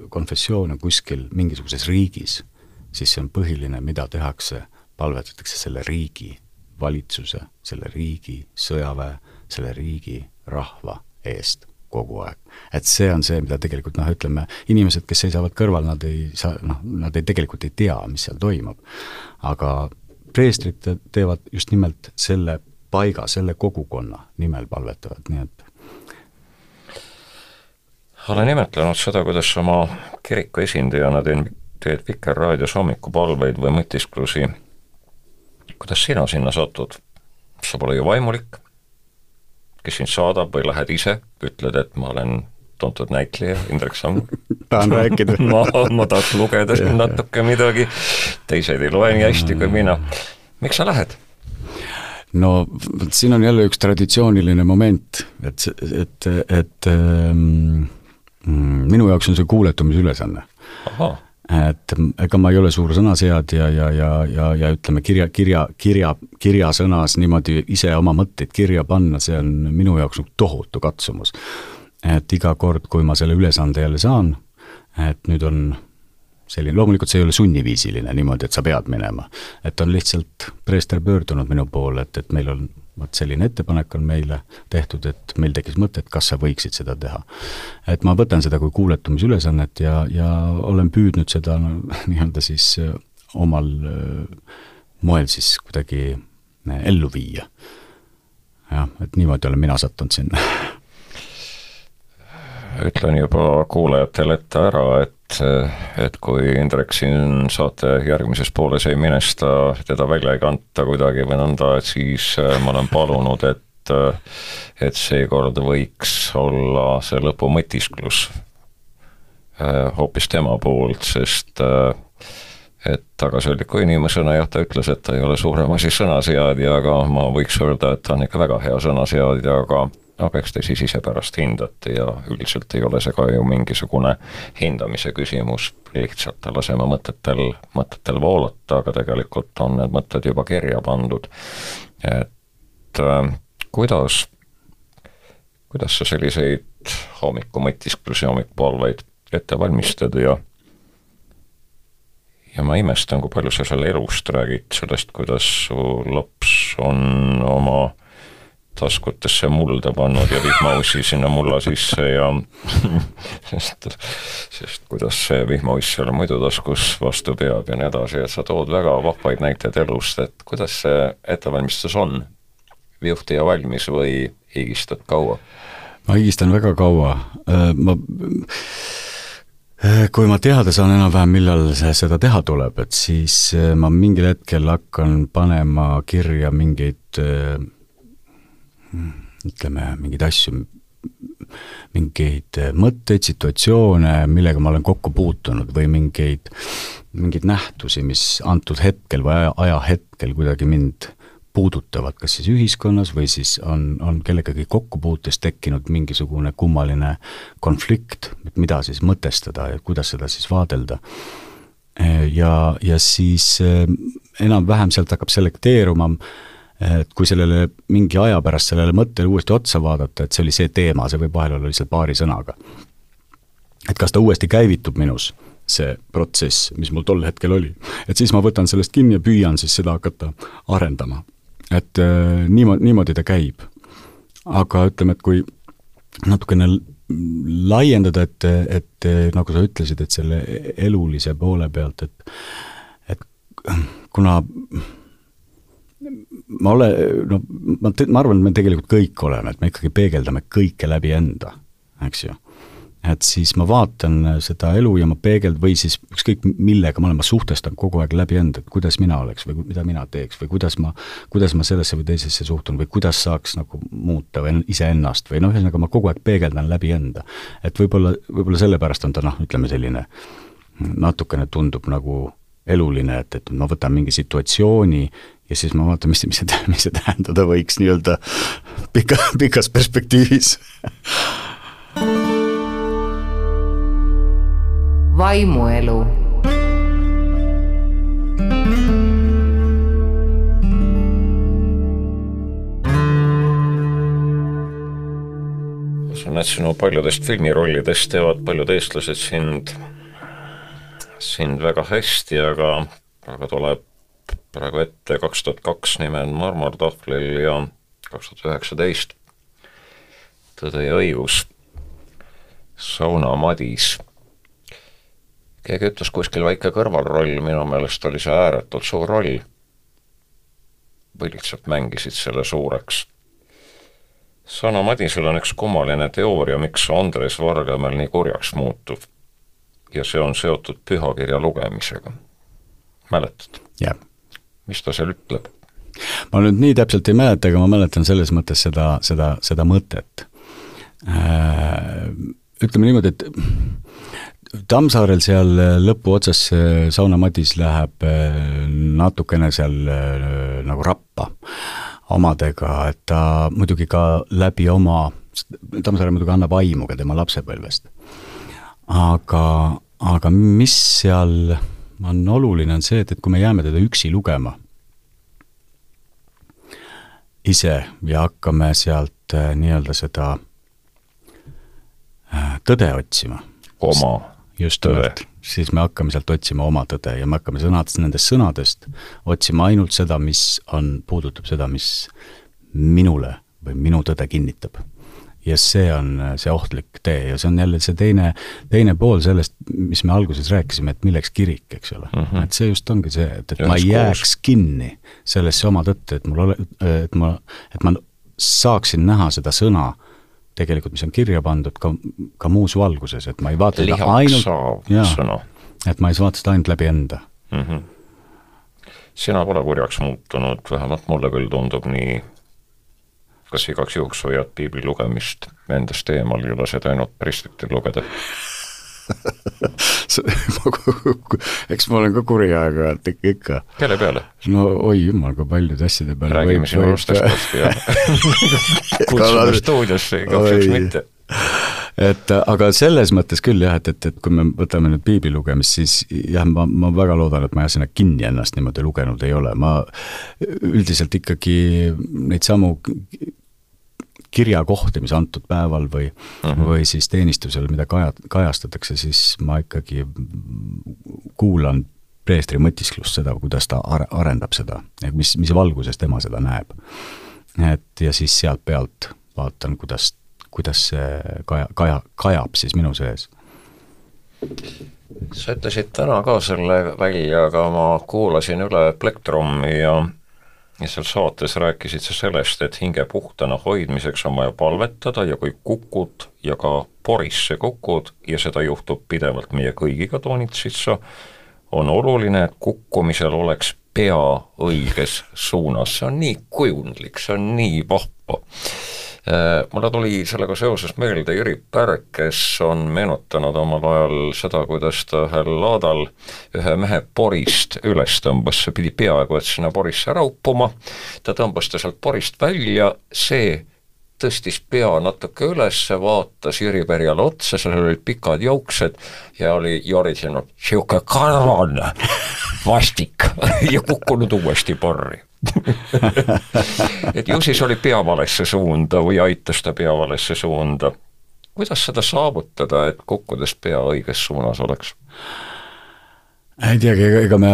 konfessioon on kuskil mingisuguses riigis, siis see on põhiline, mida tehakse, palvetatakse selle riigi valitsuse, selle riigi sõjaväe, selle riigi rahva eest kogu aeg. et see on see, mida tegelikult noh, ütleme, inimesed, kes seisavad kõrval, nad ei saa, noh, nad ei, tegelikult ei tea, mis seal toimub. aga preestrid teevad just nimelt selle paiga, selle kogukonna nimel palvetavad, nii et olen imetlenud seda, kuidas oma kiriku esindajana teen, teed Vikerraadios hommikupalveid või mõtisklusi. kuidas sina sinna satud? sa pole ju vaimulik, kes sind saadab või lähed ise, ütled, et ma olen tuntud näitleja Indrek Samm. Tahan rääkida. Ma, ma tahaks lugeda siin natuke midagi, teised ei loe nii hästi kui mina. miks sa lähed? no vot siin on jälle üks traditsiooniline moment, et, et, et ähm, minu jaoks on see kuuletumisülesanne et ega ma ei ole suur sõnaseadja ja, ja, ja, ja ütleme, kirja, kirja, kirja, kirjasõnas niimoodi ise oma mõtteid kirja panna, see on minu jaoks nagu tohutu katsumus. et iga kord, kui ma selle ülesande jälle saan, et nüüd on selline, loomulikult see ei ole sunniviisiline niimoodi, et sa pead minema. et on lihtsalt preester pöördunud minu poole, et, et meil on vot selline ettepanek on meile tehtud, et meil tekkis mõte, et kas sa võiksid seda teha. et ma võtan seda kui kuuletumisülesannet ja, ja olen püüdnud seda no, nii-öelda siis äh, omal äh, moel siis kuidagi äh, ellu viia. jah, et niimoodi olen mina sattunud sinna ütlen juba kuulajatele ette ära, et, et kui Indrek siin saate järgmises pooles ei minesta, teda välja ei kanta kuidagi või nõnda, et siis äh, ma olen palunud, et, äh, et seekord võiks olla see lõpumõtisklus äh, hoopis tema poolt, sest et tagasihoidliku inimesena jah, ta ütles, et ta ei ole suurem asi sõnaseadja, aga ma võiks öelda, et ta on ikka väga hea sõnaseadja, aga aga eks te siis ise pärast hindate ja üldiselt ei ole see ka ju mingisugune hindamise küsimus, lihtsalt laseme mõtetel, mõtetel voolata, aga tegelikult on need mõtted juba kirja pandud. et äh, kuidas, kuidas sa selliseid hommikumõtisklusi, hommikupalveid ette valmistad ja ja ma imestan, kui palju sa seal elust räägid, sellest, kuidas su laps on oma taskutesse mulda pannud ja vihmausi sinna mulla sisse ja sest, sest kuidas see vihmauss seal muidu taskus vastu peab ja nii edasi, et sa tood väga vahvaid näiteid elust, et kuidas see ettevalmistus on? viuhti ja valmis või higistad kaua? ma higistan väga kaua, äh, ma äh, kui ma teada saan enam-vähem, millal see, seda teha tuleb, et siis äh, ma mingil hetkel hakkan panema kirja mingeid ütleme, mingeid asju, mingeid mõtteid, situatsioone, millega ma olen kokku puutunud või mingeid, mingeid nähtusi, mis antud hetkel või aja, ajahetkel kuidagi mind puudutavad, kas siis ühiskonnas või siis on, on kellegagi kokkupuutes tekkinud mingisugune kummaline konflikt, et mida siis mõtestada ja kuidas seda siis vaadelda. ja, ja siis eh, enam-vähem sealt hakkab selekteeruma äh, et kui sellele mingi aja pärast sellele mõttele uuesti otsa vaadata, et see oli see teema, see võib vahel olla lihtsalt paari sõnaga. et kas ta uuesti käivitub minus, see protsess, mis mul tol hetkel oli. et siis ma võtan sellest kinni ja püüan siis seda hakata arendama. et äh, niimoodi, niimoodi ta käib. aga ütleme, et kui natukene laiendada, et, et nagu sa ütlesid, et selle elulise poole pealt, et et kuna ma olen, no ma, ma arvan, et me tegelikult kõik oleme, et me ikkagi peegeldame kõike läbi enda, eks ju et siis ma vaatan seda elu ja ma peegeld- või siis ükskõik millega ma olen, ma suhtestan kogu aeg läbi enda, et kuidas mina oleks või mida mina teeks või kuidas ma, kuidas ma sellesse või teisesse suhtun või kuidas saaks nagu muuta või iseennast või noh, ühesõnaga ma kogu aeg peegeldan läbi enda. et võib-olla, võib-olla sellepärast on ta noh, ütleme selline natukene tundub nagu eluline, et, et ma võtan mingi situatsiooni ja siis ma vaatan, mis, mis see, mis see tähendada võiks nii-öelda pika, pikas perspektiivis vaimuelu. usun, et sinu paljudest filmirollidest teevad paljud eestlased sind, sind väga hästi, aga praegu tuleb praegu ette kaks tuhat kaks nime on Marmortahvlil ja kaks tuhat üheksateist Tõde ja õigus, Sauna Madis keegi ütles kuskil väike kõrvalroll, minu meelest oli see ääretult suur roll. või lihtsalt mängisid selle suureks. Sana Madisel on üks kummaline teooria, miks Andres Vargamäel nii kurjaks muutub. ja see on seotud pühakirja lugemisega. mäletad? jah. Mis ta seal ütleb? ma nüüd nii täpselt ei mäleta, aga ma mäletan selles mõttes seda, seda, seda mõtet. Äh, ütleme niimoodi, et Tammsaarel seal äh, lõpuotsas Sauna Madis läheb äh, natukene seal äh, nagu rappa omadega, et ta muidugi ka läbi oma, Tammsaare muidugi annab aimu ka tema lapsepõlvest. aga, aga mis seal on oluline, on see, et, et kui me jääme teda üksi lugema ise ja hakkame sealt nii-öelda seda tõde otsima. oma just nimelt, siis me hakkame sealt otsima oma tõde ja me hakkame sõnadest, nendest sõnadest otsima ainult seda, mis on, puudutab seda, mis minule või minu tõde kinnitab. Ja see on see ohtlik tee ja see on jälle see teine, teine pool sellest, mis me alguses rääkisime, et milleks kirik, eks ole mm. -hmm. et see just ongi see, et, et ja ma ei jääks kinni sellesse oma tõtte, et mul ole, et ma, et ma saaksin näha seda sõna tegelikult, mis on kirja pandud ka, ka muus valguses, et ma ei vaata seda ainult, jaa, et ma ei vaata seda ainult läbi enda mm. -hmm. sina pole kurjaks muutunud, vähemalt mulle küll tundub nii, kas igaks juhuks hoiad piibli lugemist endast eemal ja lased ainult prestitel lugeda eks ma olen ka kuri aeg-ajalt ikka, ikka. kelle peale? no oi jumal, kui paljude asjade peale. räägime sinu lastest varsti ja kutsume stuudiosse, juhuks mitte et aga selles mõttes küll jah, et, et, et kui me võtame nüüd piibli lugemist, siis jah, ma, ma väga loodan, et ma jah, sinna kinni ennast niimoodi lugenud ei ole, ma üldiselt ikkagi neid samu kirjakohti, mis antud päeval või mhm. -huh. või siis teenistusel, mida kaja, kajastatakse, siis ma ikkagi kuulan preestri mõtisklust, seda, kuidas ta ar-, arendab seda ja mis, mis valguses tema seda näeb. et ja siis sealt pealt vaatan, kuidas, kuidas see kaja, kaja, kajab siis minu sees. sa ütlesid täna ka selle välja, aga ma kuulasin üle Plektrumi ja ja seal saates rääkisid sa sellest, et hinge puhtana hoidmiseks on vaja palvetada ja kui kukud ja ka porisse kukud. Ja seda juhtub pidevalt meie kõigiga, toonitasid sa, on oluline, et kukkumisel oleks pea õiges suunas, see on nii kujundlik, see on nii vahva mulle tuli sellega seoses meelde Jüri Pärk, kes on meenutanud omal ajal seda, kuidas ta ühel laadal ühe mehe porist üles tõmbas, see pidi peaaegu et sinna porisse raupuma, ta tõmbas ta sealt porist välja, see tõstis pea natuke üles, vaatas Jüri Pärjale otsa, seal olid pikad juuksed ja oli jorisenud, niisugune karvane, vastik ja kukkunud uuesti porri et ju siis oli pea valesse suunda või aitas ta pea valesse suunda. kuidas seda saavutada, et kukkudes pea õiges suunas oleks? ei teagi, ega, me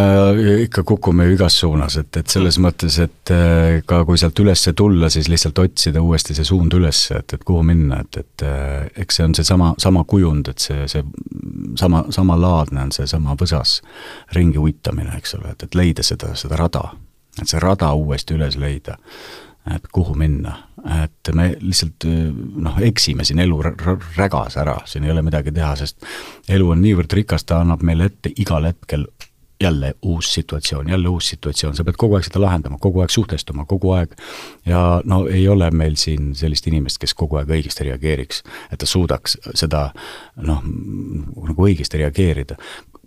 ikka kukume ju igas suunas, et, et selles mõttes, et äh, ka kui sealt üles tulla, siis lihtsalt otsida uuesti see suund üles, et, et kuhu minna, et, et äh, eks see on seesama, sama kujund, et see, see sama, samalaadne on seesama võsas ringi uitamine, eks ole, et, et leida seda, seda rada. Et see rada uuesti üles leida, et kuhu minna, et me lihtsalt noh, eksime siin elu rägas ära, siin ei ole midagi teha, sest elu on niivõrd rikas, ta annab meile ette igal hetkel jälle uus situatsioon, jälle uus situatsioon, sa pead kogu aeg seda lahendama, kogu aeg suhestuma, kogu aeg. ja no ei ole meil siin sellist inimest, kes kogu aeg õigesti reageeriks. et ta suudaks seda noh, nagu õigesti reageerida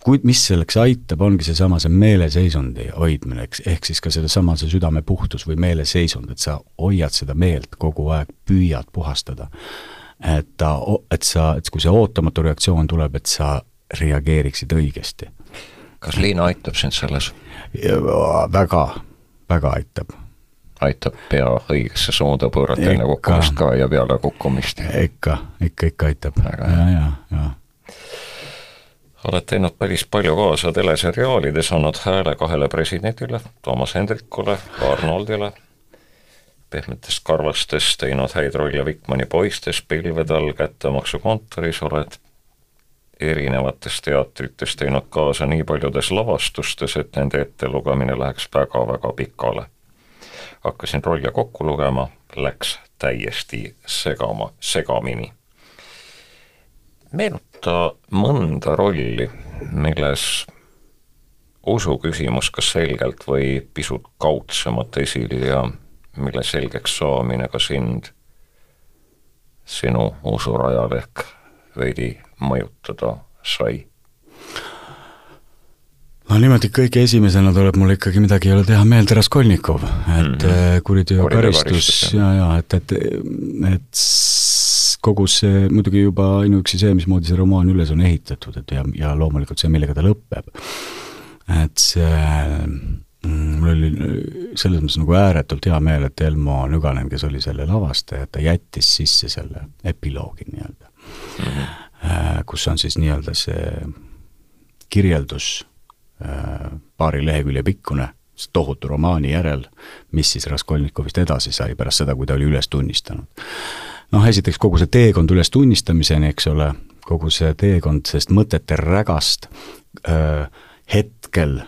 kuid mis selleks aitab, ongi seesama, see meeleseisundi hoidmine, eks, ehk siis ka sellesama, see südame puhtus või meeleseisund, et sa hoiad seda meelt kogu aeg, püüad puhastada. et ta, et sa, et kui see ootamatu reaktsioon tuleb, et sa reageeriksid õigesti. kas Liina aitab sind selles? väga, väga aitab aitab pea õigesse suunda pöörata enne kukkumist ka ja peale kukkumist. ikka, ikka, ikka aitab, ja, ja, ja oled teinud päris palju kaasa teleseriaalides, andnud hääle kahele presidendile, Toomas Hendrikule, Arnoldile, Pehmetest karvastest teinud häid rolle Vikmani poistes, Pilvede all, Kättemaksu kontoris, oled. Erinevates teatrites teinud kaasa nii paljudes lavastustes, et nende ettelugemine läheks väga-väga pikale. hakkasin rolle kokku lugema, läks täiesti segama, segamini meenuta mõnda rolli, milles usuküsimus kas selgelt või pisut kaudsemalt esil ja mille selgeks saamine ka sind sinu usurajal ehk veidi mõjutada sai? no niimoodi kõige esimesena tuleb mul ikkagi midagi ei ole teha meelde Raskolnikov, et mm -hmm. kuriteo karistus ja, ja et, et, et kogu see, muidugi juba ainuüksi see, mismoodi see romaan üles on ehitatud, et ja, ja loomulikult see, millega ta lõpeb. et see mm, mul oli selles mõttes nagu ääretult hea meel, et Elmo Nüganen, kes oli selle lavastaja, ta jättis sisse selle epiloogi nii-öelda mm. -hmm. kus on siis nii-öelda see kirjeldus äh, paari lehekülje pikkune tohutu romaani järel, mis siis Raskolnikovist edasi sai pärast seda, kui ta oli üles tunnistanud noh, esiteks kogu see teekond üles tunnistamiseni, eks ole, kogu see teekond sellest mõtete rägast öö, hetkel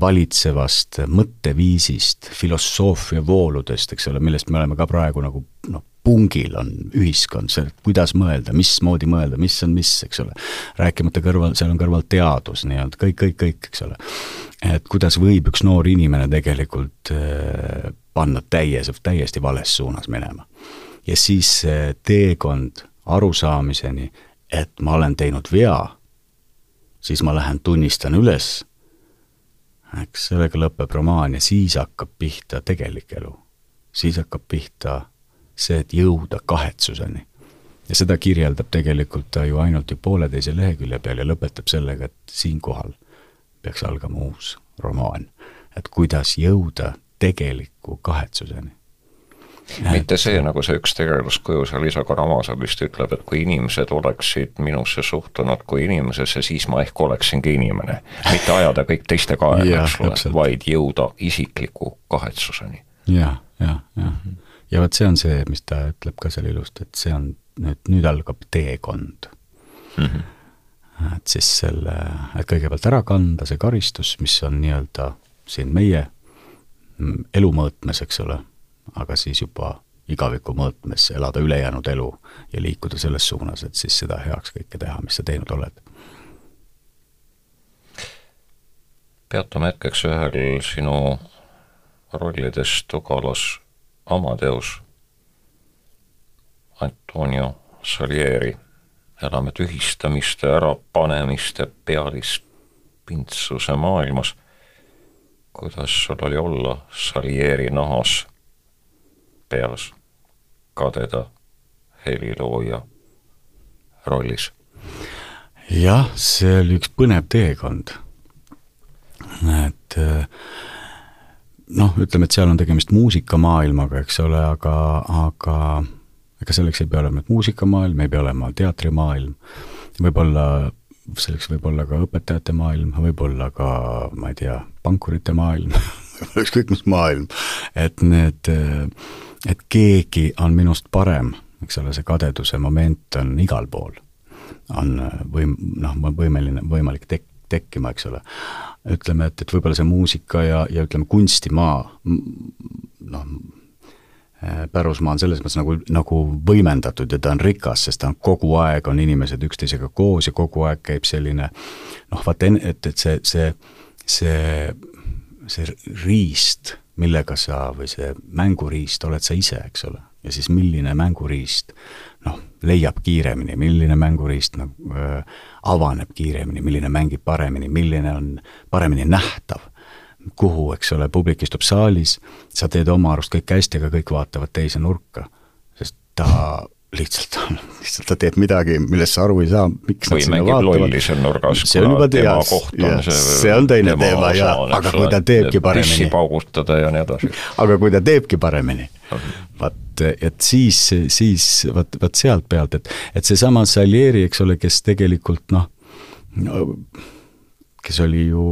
valitsevast mõtteviisist, filosoofia vooludest, eks ole, millest me oleme ka praegu nagu noh, pungil on ühiskond, see, kuidas mõelda, mismoodi mõelda, mis on mis, eks ole. rääkimata kõrval, seal on kõrval teadus nii-öelda, kõik, kõik, kõik, eks ole. et kuidas võib üks noor inimene tegelikult äh, panna täies, täiesti vales suunas minema ja siis see teekond arusaamiseni, et ma olen teinud vea, siis ma lähen tunnistan üles, eks sellega lõpeb romaan ja siis hakkab pihta tegelik elu. siis hakkab pihta see, et jõuda kahetsuseni. ja seda kirjeldab tegelikult ta ju ainult ju pooleteise lehekülje peal ja lõpetab sellega, et siinkohal peaks algama uus romaan. et kuidas jõuda tegeliku kahetsuseni mitte see, nagu see üks tegelaskuju seal Liisa Karamazov vist ütleb, et kui inimesed oleksid minusse suhtunud kui inimesesse, siis ma ehk oleksingi inimene. mitte ajada kõik teiste kaela, eks ole, vaid jõuda isikliku kahetsuseni ja,. jah, jah, jah. ja vot see on see, mis ta ütleb ka seal ilusti, et see on nüüd, nüüd algab teekond mm. -hmm et siis selle, et kõigepealt ära kanda see karistus, mis on nii-öelda siin meie elu mõõtmes, eks ole aga siis juba igaviku mõõtmes elada ülejäänud elu ja liikuda selles suunas, et siis seda heaks kõike teha, mis sa teinud oled. peatume hetkeks ühel sinu rollidest Ugalas Amadeus, Antonio Salieri, elame tühistamiste, ärapanemiste, pealispindsuse maailmas. kuidas sul oli olla Salieri nahas peas kadeda helilooja rollis? jah, see oli üks põnev teekond. et eh, noh, ütleme, et seal on tegemist muusikamaailmaga, eks ole, aga, aga ega selleks ei pea olema muusikamaailm, ei pea olema teatrimaailm, võib-olla selleks võib olla ka õpetajate maailm, võib-olla ka, ma ei tea, pankurite maailm ükskõik mis maailm, et need, et keegi on minust parem, eks ole, see kadeduse moment on igal pool. on võim-, noh, võimeline, võimalik tek-, tekkima, eks ole. ütleme, et, et võib-olla see muusika ja, ja ütleme, kunstimaa, noh, Äh, pärusmaa on selles mõttes nagu, nagu võimendatud ja ta on rikas, sest ta on kogu aeg, on inimesed üksteisega koos ja kogu aeg käib selline noh, vaata, et, et see, see, see, see riist, millega sa, või see mänguriist oled sa ise, eks ole, ja siis milline mänguriist noh, leiab kiiremini, milline mänguriist nagu äh, avaneb kiiremini, milline mängib paremini, milline on paremini nähtav kuhu, eks ole, publik istub saalis, sa teed oma arust kõik hästi, aga kõik vaatavad teise nurka. sest ta lihtsalt, lihtsalt ta teeb midagi, millest sa aru ei saa, miks või mängib lolli seal nurgas, kuna tema koht on see see on teine teema jaa, aga kui ta teebki paremini paugutada ja nii edasi. aga kui ta teebki paremini, vaat, et siis, siis vaat, vaat sealt pealt, et et seesama Salieri, eks ole, kes tegelikult noh no, kes oli ju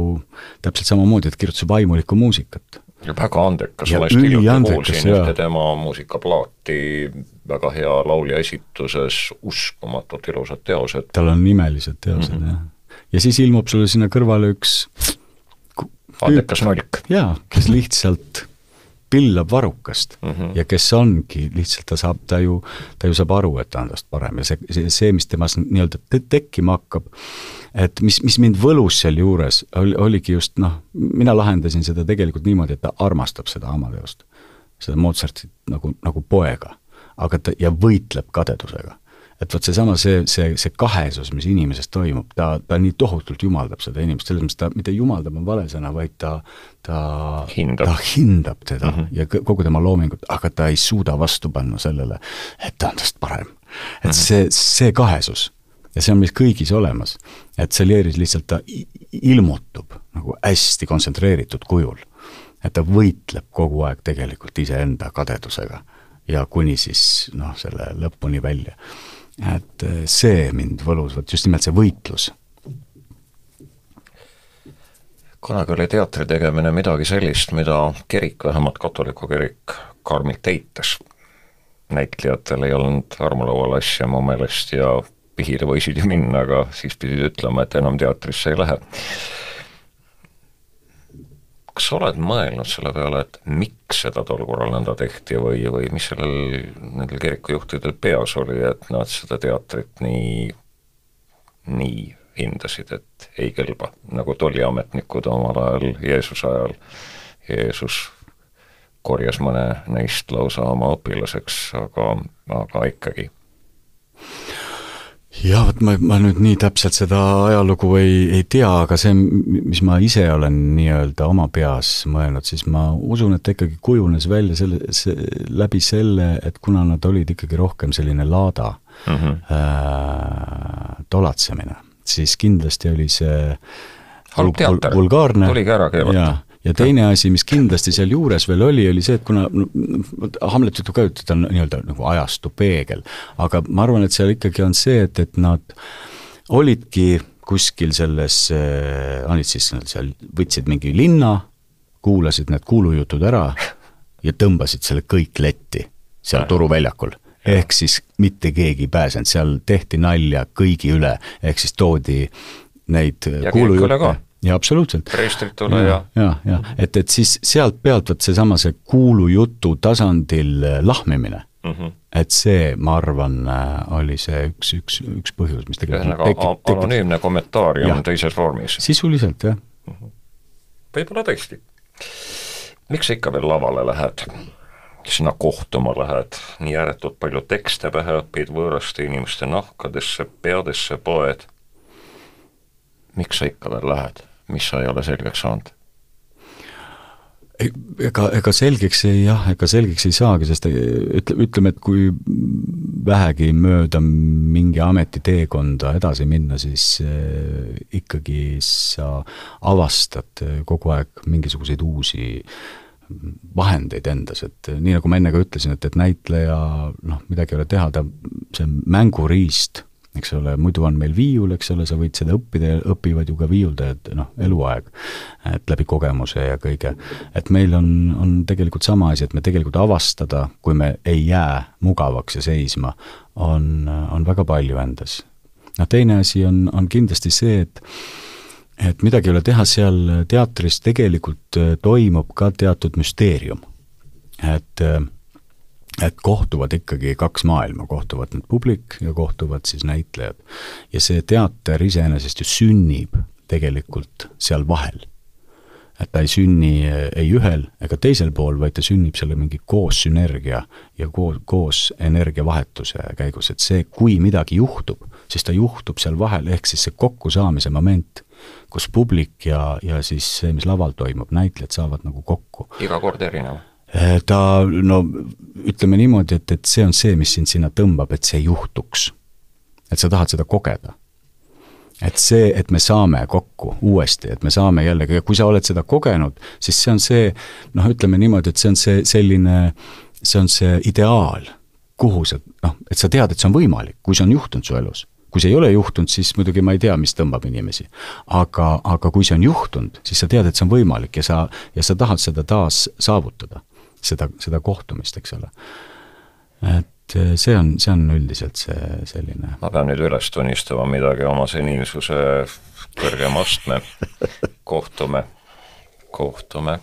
täpselt samamoodi, et kirjutas vaimulikku muusikat. Ja väga andekas, just hiljuti kuulsin ühte tema muusikaplaati, väga hea laulja esituses, uskumatult ilusad teosed. tal on imelised teosed mm, -hmm. jah. ja siis ilmub sulle sinna kõrvale üks andekas nalk. jaa, kes lihtsalt pillab varrukast mm -hmm. ja kes ongi, lihtsalt ta saab, ta ju, ta ju saab aru, et ta on tast parem ja see, see, see, mis temas nii-öelda tekkima hakkab, et mis, mis mind võlus sealjuures, oli, oligi just noh, mina lahendasin seda tegelikult niimoodi, et ta armastab seda Amadeust, seda Mozartit nagu, nagu poega, aga ta, ja võitleb kadedusega. Et vot seesama, see, see, see kahesus, mis inimeses toimub, ta, ta nii tohutult jumaldab seda inimest, selles mõttes ta, mitte jumaldab on vale sõna, vaid ta, ta hindab, ta hindab teda mm -hmm. ja kogu tema loomingut, aga ta ei suuda vastu panna sellele, et ta on tast parem. et mm -hmm. see, see kahesus ja see on meis kõigis olemas. et Salieris lihtsalt ta ilmutub nagu hästi kontsentreeritud kujul. et ta võitleb kogu aeg tegelikult iseenda kadedusega ja kuni siis noh, selle lõpuni välja. Et eh, see mind võlus, vot just nimelt see võitlus. kunagi oli teatri tegemine midagi sellist, mida kirik, vähemalt katoliku kirik, karmilt eitas. näitlejatel ei olnud armulaual asja mu meelest ja pihile võisid ju minna, aga siis pidid ütlema, et enam teatrisse ei lähe. Kas sa oled mõelnud selle peale, et miks seda tol korral nõnda tehti või, või mis sellel, nendel kirikujuhtidel peas oli, et nad seda teatrit nii, nii hindasid, et ei kõlba, nagu tolliametnikud omal ajal Jeesuse ajal, Jeesus korjas mõne neist lausa oma õpilaseks, aga, aga ikkagi jah, vot ma, ma nüüd nii täpselt seda ajalugu ei, ei tea, aga see, mis ma ise olen nii-öelda oma peas mõelnud, siis ma usun, et ta ikkagi kujunes välja selle, see, läbi selle, et kuna nad olid ikkagi rohkem selline laada mm -hmm. äh, tolatsemine, siis kindlasti oli see halb teater, tuligi ära keelata ja teine asi, mis kindlasti sealjuures veel oli, oli see, et kuna Hamlet ütleb ka, et ta on nii-öelda nagu ajastu peegel, aga ma arvan, et seal ikkagi on see, et, et nad olidki kuskil selles, äh, olid siis seal, võtsid mingi linna, kuulasid need kuulujutud ära ja tõmbasid selle kõik letti seal turuväljakul ehk siis mitte keegi ei pääsenud, seal tehti nalja kõigi üle, ehk siis toodi neid kuulujutte jaa, absoluutselt. preestritule ja ja, ja, et, et siis sealt pealt vot seesama, see kuulujutu tasandil äh, lahmimine mm, -hmm. et see, ma arvan, äh, oli see üks, üks, üks põhjus, mis tegelikult ühesõnaga anonüümne kommentaarium teises vormis. sisuliselt, jah mm -hmm.. võib-olla tõesti. miks sa ikka veel lavale lähed? sinna kohtuma lähed, nii ääretult palju tekste pähe õpid, võõraste inimeste nahkadesse, peadesse poed. miks sa ikka veel lähed? Mis sa ei ole selgeks saanud? ega, ega selgeks ei jah, ega selgeks ei saagi, sest ütle, ütleme, et kui vähegi mööda mingi ametiteekonda edasi minna, siis äh, ikkagi sa avastad kogu aeg mingisuguseid uusi vahendeid endas, et nii, nagu ma enne ka ütlesin, et, et näitleja noh, midagi ei ole teha, ta, see mänguriist eks ole, muidu on meil viiul, eks ole, sa võid seda õppida ja õpivad ju ka viiuldajad noh, eluaeg, et läbi kogemuse ja kõige. et meil on, on tegelikult sama asi, et me tegelikult avastada, kui me ei jää mugavaks ja seisma, on, on väga palju endas. noh, teine asi on, on kindlasti see, et et midagi ei ole teha, seal teatris tegelikult toimub ka teatud müsteerium. et äh, et kohtuvad ikkagi kaks maailma, kohtuvad nüüd publik ja kohtuvad siis näitlejad. ja see teater iseenesest ju sünnib tegelikult seal vahel. et ta ei sünni ei ühel ega teisel pool, vaid ta sünnib selle mingi koos sünergia ja koos, koos energiavahetuse käigus, et see, kui midagi juhtub, siis ta juhtub seal vahel, ehk siis see kokkusaamise moment, kus publik ja, ja siis see, mis laval toimub, näitlejad saavad nagu kokku. iga kord erinev Eh, ta no ütleme niimoodi, et, et see on see, mis sind sinna tõmbab, et see juhtuks. et sa tahad seda kogeda. et see, et me saame kokku uuesti, et me saame jällegi, kui sa oled seda kogenud, siis see on see noh, ütleme niimoodi, et see on see selline, see on see ideaal, kuhu sa noh, et sa tead, et see on võimalik, kui see on juhtunud su elus kui see ei ole juhtunud, siis muidugi ma ei tea, mis tõmbab inimesi. aga, aga kui see on juhtunud, siis sa tead, et see on võimalik ja sa, ja sa tahad seda taas saavutada seda, seda kohtumist, eks ole. et eh, see on, see on üldiselt see selline ma pean nüüd üles tunnistama midagi oma seniilsuse kõrgema astme, kohtume, kohtume.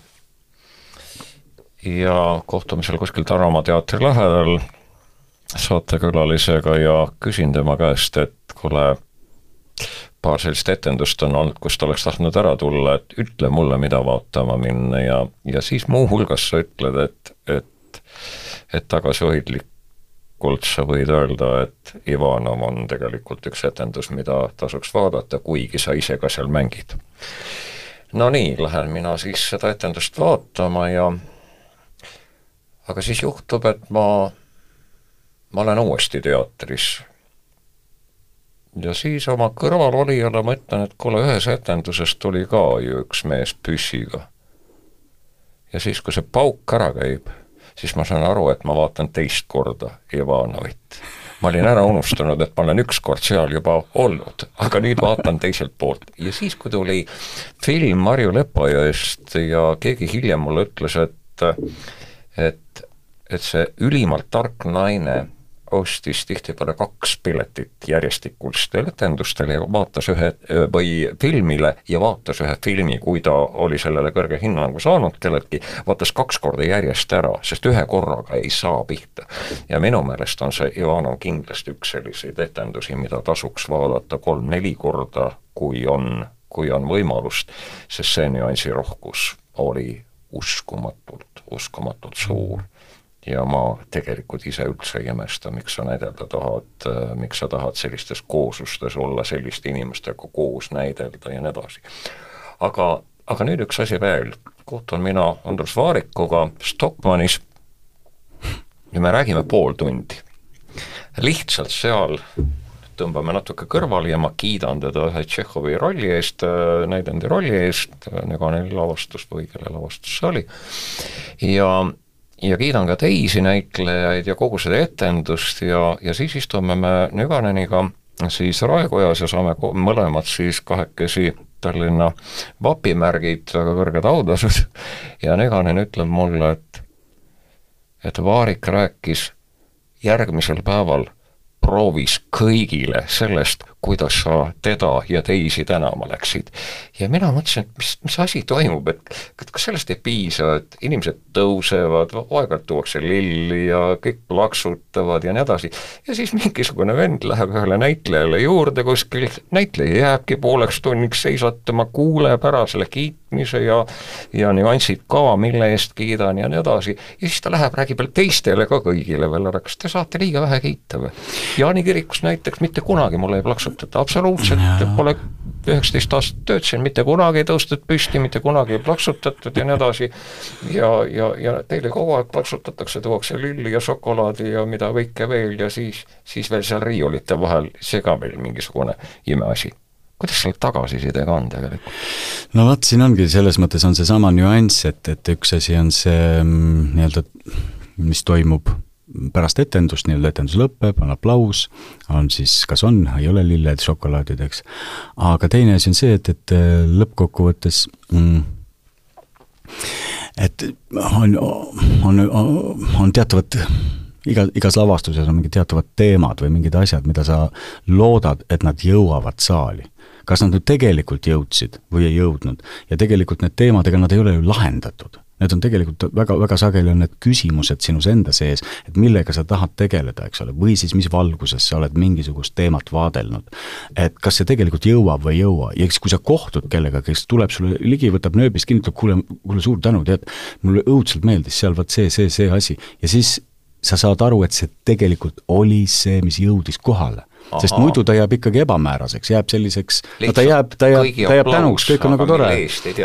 Ja kohtume seal kuskil Tarama teatri lähedal saatekülalisega ja küsin tema käest, et kuule, paar sellist etendust on olnud, kust oleks tahtnud ära tulla, et ütle mulle, mida vaatama minna ja, ja siis muuhulgas sa ütled, et, et, et tagasihoidlikult sa võid öelda, et Ivanov on tegelikult üks etendus, mida tasuks vaadata, kuigi sa ise ka seal mängid. no nii, lähen mina siis seda etendust vaatama ja aga siis juhtub, et ma, ma olen uuesti teatris ja siis oma kõrvalolijale ma ütlen, et kuule, ühes etenduses tuli ka ju üks mees püssiga. ja siis, kui see pauk ära käib, siis ma saan aru, et ma vaatan teist korda Ivanovit. ma olin ära unustanud, et ma olen ükskord seal juba olnud, aga nüüd vaatan teiselt poolt. ja siis, kui tuli film Marju Lepajõest ja keegi hiljem mulle ütles, et et, et see ülimalt tark naine ostis tihtipeale kaks piletit järjestikulistele etendustele ja vaatas ühe või filmile ja vaatas ühe filmi, kui ta oli sellele kõrge hinnangu saanud kelleltki, vaatas kaks korda järjest ära, sest ühe korraga ei saa pihta. ja minu meelest on see Ivanov kindlasti üks selliseid etendusi, mida tasuks vaadata kolm-neli korda, kui on, kui on võimalust, sest see nüansirohkus oli uskumatult, uskumatult suur ja ma tegelikult ise üldse ei imesta, miks sa näidelda tahad, miks sa tahad sellistes kooslustes olla selliste inimestega koos näidelda ja nii edasi. aga, aga nüüd üks asi veel, kohtun mina Andrus Vaarikuga Stockmannis ja me räägime pool tundi. lihtsalt seal tõmbame natuke kõrvale ja ma kiidan teda ühe Tšehhovi rolli eest, näidendi rolli eest, Neganeli lavastus või kelle lavastus see oli, ja ja kiidan ka teisi näitlejaid ja kogu seda etendust ja, ja siis istume me Nüganeniga siis raekojas ja saame mõlemad siis kahekesi Tallinna vapimärgid, väga kõrged autasud ja Nüganen ütleb mulle, et et Vaarik rääkis järgmisel päeval proovis kõigile sellest, kuidas sa teda ja teisi tänama läksid. ja mina mõtlesin, et mis, mis asi toimub, et kas sellest ei piisa, et inimesed tõusevad, aeg-ajalt tuuakse lilli ja kõik plaksutavad ja nii edasi, ja siis mingisugune vend läheb ühele näitlejale juurde kuskil, näitleja jääbki pooleks tunniks seisatama, kuuleb ära selle kiitmise ja ja nüansid ka, mille eest kiidan ja nii edasi, ja siis ta läheb, räägib veel teistele ka kõigile veel ära, kas te saate liiga vähe kiita või? Jaani kirikus näiteks mitte kunagi mulle ei plaksutata plaksutada, absoluutselt pole üheksateist aastat töötasin, mitte kunagi ei tõustud püsti, mitte kunagi ei plaksutatud ja nii edasi, ja, ja, ja teile kogu aeg plaksutatakse, tuuakse lilli ja šokolaadi ja mida kõike veel ja siis, siis veel seal riiulite vahel, veel mingisugune imeasi kuidas selle tagasisidega on tegelikult? no vot, siin ongi, selles mõttes on seesama nüanss, et, et üks asi on see mm, nii-öelda, mis toimub pärast etendust, nii-öelda etendus lõpeb, on aplaus, on siis, kas on, ei ole lilled, šokolaadid, eks. aga teine asi on see, et, et äh, lõppkokkuvõttes mm, et on, on, on teatavad iga, igas lavastuses on mingid teatavad teemad või mingid asjad, mida sa loodad, et nad jõuavad saali. kas nad nüüd tegelikult jõudsid või ei jõudnud ja tegelikult need teemad, ega nad ei ole ju lahendatud Need on tegelikult väga, väga sageli on need küsimused sinus enda sees, et millega sa tahad tegeleda, eks ole, või siis mis valguses sa oled mingisugust teemat vaadelnud. et kas see tegelikult jõuab või ei jõua. Ja eks kui sa kohtud kellegagi, kes tuleb sulle ligi, võtab nööbist kinni, ütleb kuule, kuule suur tänu, tead, mulle õudselt meeldis seal vot see, see, see asi. Ja siis sa saad aru, et see tegelikult oli see, mis jõudis kohale sest muidu ta jääb ikkagi ebamääraseks, jääb selliseks, no ta jääb, ta jääb, ta jääb tänuks, kõik on nagu tore,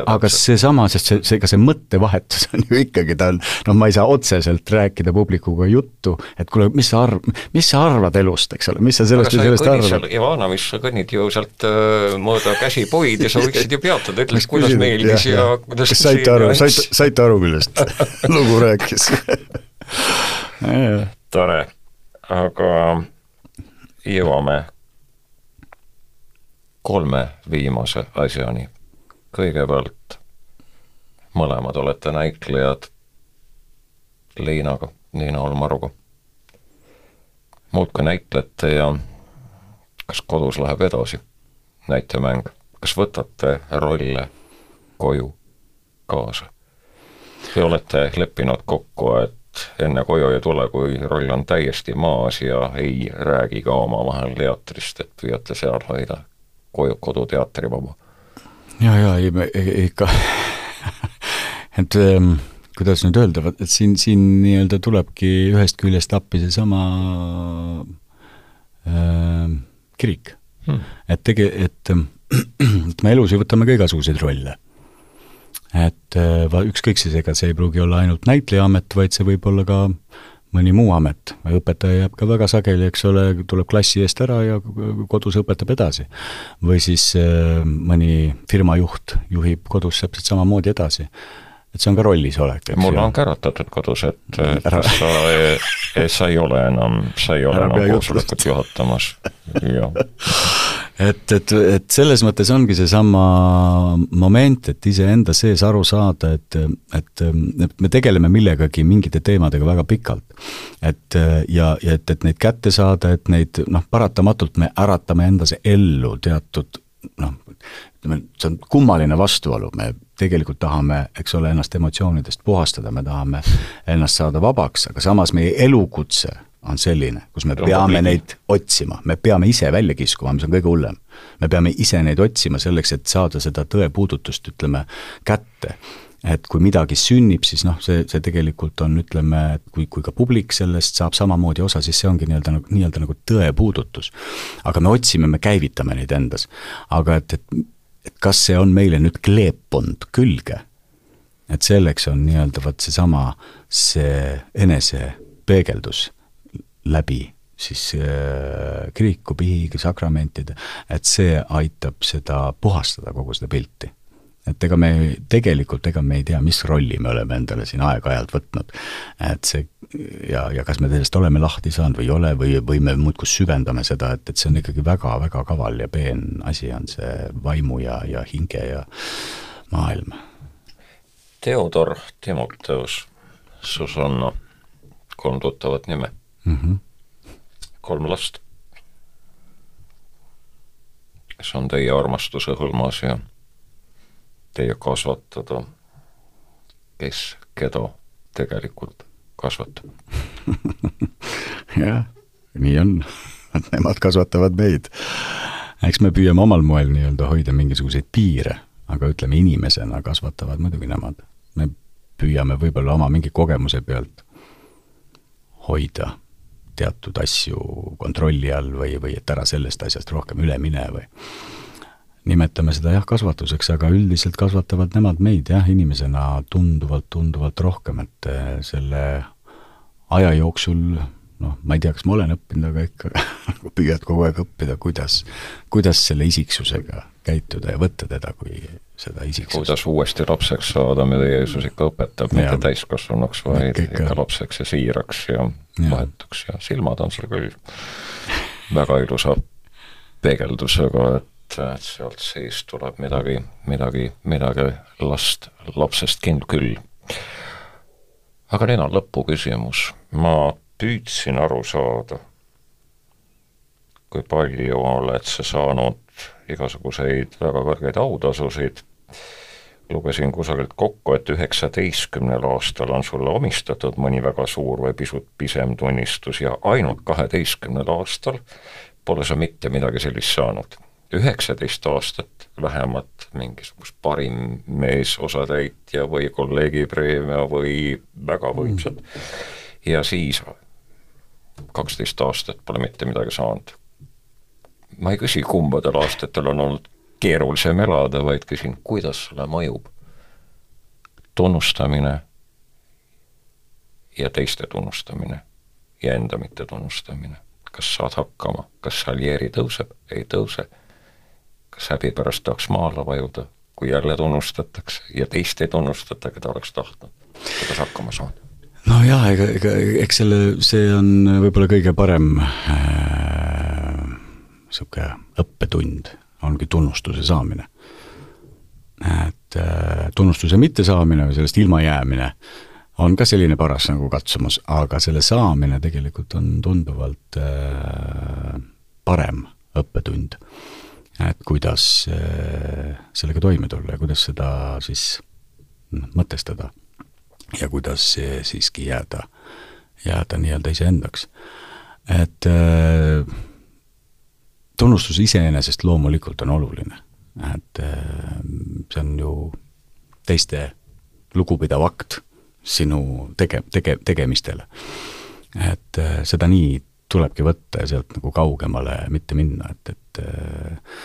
aga seesama, sest see, see, ega see mõttevahetus on ju ikkagi, ta on, noh, ma ei saa otseselt rääkida publikuga juttu, et kuule, mis sa arv-, mis sa arvad elust, eks ole, mis sa sellest ja sellest arvad? Ivanovis, sa kõnnid ju sealt äh, mööda käsipuid ja sa võiksid ju peatada, ütleks, kuidas meeldis ja, ja kuidas kas saite aru, saite, saite aru, millest lugu rääkis? Tore, aga jõuame kolme viimase asjani. kõigepealt mõlemad olete näitlejad Liinaga, Liina Olmaruga. muudkui näitlete ja kas kodus läheb edasi näitemäng, kas võtate rolle koju kaasa? või olete leppinud kokku, et enne koju ei tule, kui roll on täiesti maas ja ei räägi ka omavahel teatrist, et püüate seal hoida koju, koduteatri vaba. ja, ja ei, ikka et ähm, kuidas nüüd öelda, et siin, siin nii-öelda tulebki ühest küljest appi seesama äh, kirik. Hmm.. et tege-, et, et me elus ju võtame ka igasuguseid rolle et äh, ükskõik siis, ega see ei pruugi olla ainult näitlejaamet, vaid see võib olla ka mõni muu amet, õpetaja jääb ka väga sageli, eks ole, tuleb klassi eest ära ja kodus õpetab edasi. või siis äh, mõni firma juht juhib kodus täpselt samamoodi edasi. et see on ka rollis olek, eks mul on käratatud kodus, et ära. sa, sa ei ole enam, sa ei ole enam koosolekut juhatamas, jah et, et, et selles mõttes ongi seesama moment, et iseenda sees aru saada, et, et, et me tegeleme millegagi, mingite teemadega väga pikalt. et ja, ja et, et neid kätte saada, et neid noh, paratamatult me äratame endas ellu teatud noh, ütleme, see on kummaline vastuolu, me tegelikult tahame, eks ole, ennast emotsioonidest puhastada, me tahame ennast saada vabaks, aga samas meie elukutse on selline, kus me peame neid otsima, me peame ise välja kiskuma, mis on kõige hullem. me peame ise neid otsima selleks, et saada seda tõepuudutust, ütleme, kätte. et kui midagi sünnib, siis noh, see, see tegelikult on, ütleme, et kui, kui ka publik sellest saab samamoodi osa, siis see ongi nii-öelda nagu, nii-öelda nagu tõepuudutus. aga me otsime, me käivitame neid endas. aga et, et, et kas see on meile nüüd kleepunud külge, et selleks on nii-öelda vot seesama, see enesepeegeldus läbi siis äh, kiriku, pihiga, sakramentide, et see aitab seda puhastada, kogu seda pilti. et ega me tegelikult, ega me ei tea, mis rolli me oleme endale siin aeg-ajalt võtnud. et see ja, ja kas me sellest oleme lahti saanud või ei ole või, või me muudkui süvendame seda, et, et see on ikkagi väga-väga kaval ja peen asi on see vaimu ja, ja hinge ja maailm. Theodor Timoteus, Susanna, kolm tuttavat nime mm. -hmm. kolm last, kes on teie armastuse hõlmas ja teie kasvatada, kes keda tegelikult kasvatab jah, nii on, nemad kasvatavad meid. eks me püüame omal moel nii-öelda hoida mingisuguseid piire, aga ütleme, inimesena kasvatavad muidugi nemad. me püüame võib-olla oma mingi kogemuse pealt hoida teatud asju kontrolli all või, või et ära sellest asjast rohkem üle mine või nimetame seda jah, kasvatuseks, aga üldiselt kasvatavad nemad meid jah, inimesena tunduvalt, tunduvalt rohkem, et eh, selle aja jooksul noh, ma ei tea, kas ma olen õppinud, aga ikka püüad kogu aeg õppida, kuidas, kuidas selle isiksusega käituda ja võtta teda kui seda isiksust. kuidas uuesti lapseks saada, mida Jeesus ikka õpetab, mitte täiskasvanuks, vaid ikka, ikka lapseks ja siiraks ja, ja vahetuks ja silmad on seal küll väga ilusa peegeldusega, et, et sealt seest tuleb midagi, midagi, midagi last, lapsest kind küll. aga Lena, lõpuküsimus, ma püüdsin aru saada, kui palju oled sa saanud igasuguseid väga kõrgeid autasusid, lugesin kusagilt kokku, et üheksateistkümnel aastal on sulle omistatud mõni väga suur või pisut pisem tunnistus ja ainult kaheteistkümnel aastal pole sa mitte midagi sellist saanud. üheksateist aastat vähemalt mingisugust parim mees, osatäitja või kolleegipreemia või väga võimsad. Ja siis kaksteist aastat pole mitte midagi saanud ma ei küsi, kumbadel aastatel on olnud keerulisem elada, vaid küsin, kuidas sulle mõjub tunnustamine ja teiste tunnustamine ja enda mittetunnustamine. kas saad hakkama, kas saljeeri tõuseb, ei tõuse, kas häbi pärast tahaks maa alla vajuda, kui jälle tunnustatakse ja teist ei tunnustata, keda oleks tahtnud, kuidas hakkama saada? no jaa, ega, ega eks selle, see on võib-olla kõige parem äh, niisugune õppetund ongi tunnustuse saamine. et äh, tunnustuse mittesaamine või sellest ilmajäämine on ka selline paras nagu katsumus, aga selle saamine tegelikult on tunduvalt äh, parem õppetund. et kuidas äh, sellega toime tulla ja kuidas seda siis mõtestada ja kuidas siiski jääda, jääda nii-öelda iseendaks. et äh, tunnustus iseenesest loomulikult on oluline, et äh, see on ju teiste lugupidav akt sinu tege-, tege-, tegemistele. et äh, seda nii tulebki võtta ja sealt nagu kaugemale mitte minna, et, et äh,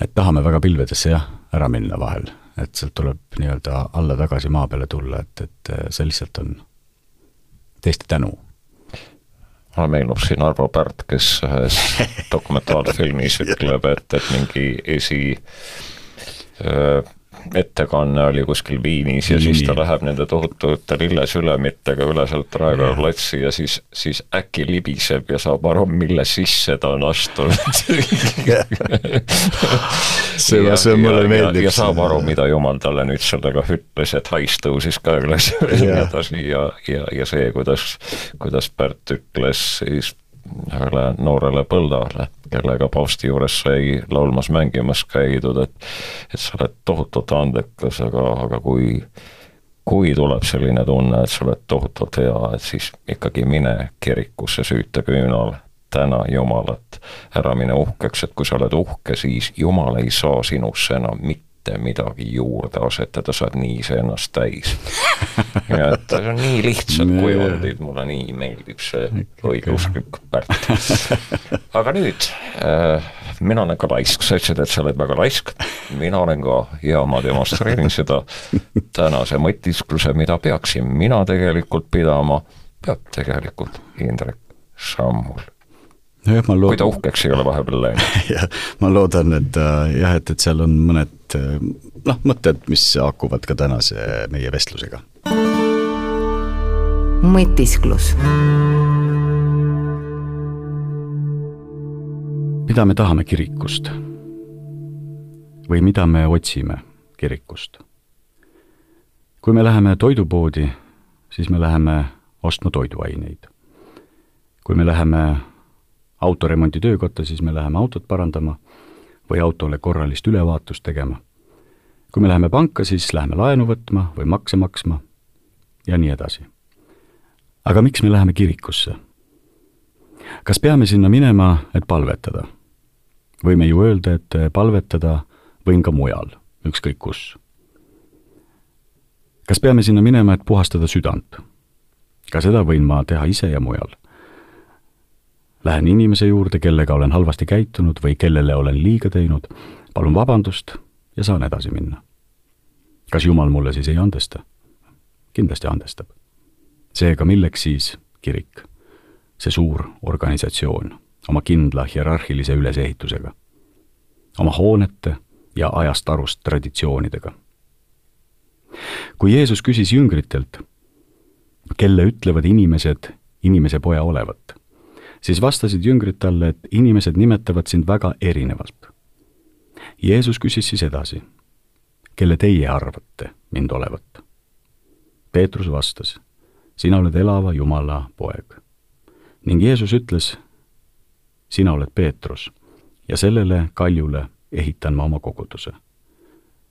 et tahame väga pilvedesse jah, ära minna vahel, et sealt tuleb nii-öelda alla tagasi maa peale tulla, et, et see lihtsalt on teiste tänu mulle meenub siin Arvo Pärt, kes ühes dokumentaalfilmis ütleb, et, et mingi esi öö, ettekanne oli kuskil Viinis ja Viini. siis ta läheb nende tohutute lillesülemitega üle sealt Raekoja platsi ja siis, siis äkki libiseb ja saab aru, mille sisse ta on astunud see, see mulle meeldib. ja saab aru, mida jumal talle nüüd sellega ütles, et hais tõusis ka üles ja nii edasi ja, ja, ja see, kuidas, kuidas Pärt ütles siis ühele noorele põldale, kellega paavsti juures sai laulmas, mängimas käidud, et et sa oled tohutult andekas, aga, aga kui kui tuleb selline tunne, et sa oled tohutult hea, et siis ikkagi mine kirikusse, süüta küünal, täna Jumalat, ära mine uhkeks, et kui sa oled uhke, siis Jumal ei saa sinusse enam mitte mitte midagi juurde asetada, sa oled nii iseennast täis. ja et see on nii lihtsad kujundid, mulle nii meeldib see õigeusklik Pärt. aga nüüd äh,, mina olen ka laisk, sa ütlesid, et sa oled väga laisk, mina olen ka ja ma demonstreerin seda tänase mõtiskluse, mida peaksin mina tegelikult pidama, peab tegelikult Indrek Sammul nojah, ma loodan. kui ta uhkeks ei ole vahepeal läinud jah, ma loodan, et äh, jah, et, et seal on mõned äh, noh, mõtted, mis haakuvad ka tänase meie vestlusega. mõtisklus. mida me tahame kirikust? või mida me otsime kirikust? kui me läheme toidupoodi, siis me läheme ostma toiduaineid. kui me läheme autoremonti töökotta, siis me läheme autot parandama või autole korralist ülevaatust tegema. kui me läheme panka, siis läheme laenu võtma või makse maksma ja nii edasi. aga miks me läheme kirikusse? kas peame sinna minema, et palvetada? võime ju öelda, et palvetada võin ka mujal, ükskõik kus. kas peame sinna minema, et puhastada südant? ka seda võin ma teha ise ja mujal Lähen inimese juurde, kellega olen halvasti käitunud või kellele olen liiga teinud, palun vabandust ja saan edasi minna. kas Jumal mulle siis ei andesta? kindlasti andestab. seega milleks siis kirik? see suur organisatsioon oma kindla hierarhilise ülesehitusega. oma hoonete, ja ajast arust traditsioonidega. kui Jeesus küsis jüngritelt, kelle ütlevad inimesed inimese poja olevat, siis vastasid jüngrid talle, et inimesed nimetavad sind väga erinevalt. Jeesus küsis siis edasi, kelle teie arvate mind olevat? Peetrus vastas, sina oled elava Jumala poeg. ning Jeesus ütles, sina oled Peetrus ja sellele kaljule ehitan ma oma koguduse.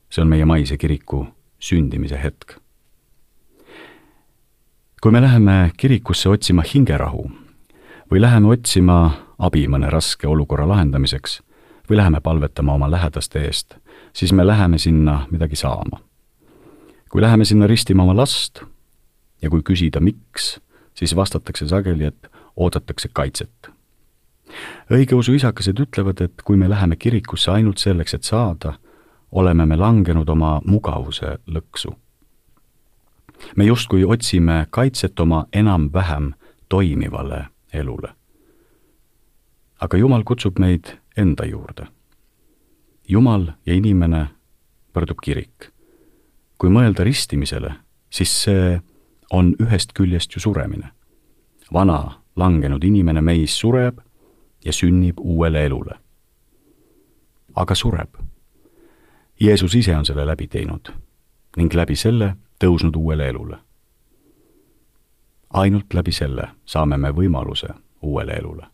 see on meie maise kiriku sündimise hetk. kui me läheme kirikusse otsima hingerahu või läheme otsima abi mõne raske olukorra lahendamiseks või läheme palvetama oma lähedaste eest, siis me läheme sinna midagi saama. kui läheme sinna ristima oma last ja kui küsida, miks, siis vastatakse sageli, et oodatakse kaitset õigeusu isakesed ütlevad, et kui me läheme kirikusse ainult selleks, et saada, oleme me langenud oma mugavuse lõksu. me justkui otsime kaitset oma enam-vähem toimivale elule. aga Jumal kutsub meid enda juurde. Jumal ja inimene pöördub kirik. kui mõelda ristimisele, siis see on ühest küljest ju suremine. vana langenud inimene meis sureb ja sünnib uuele elule. aga sureb. Jeesus ise on selle läbi teinud ning läbi selle tõusnud uuele elule. Ainult läbi selle saame me võimaluse uuele elule.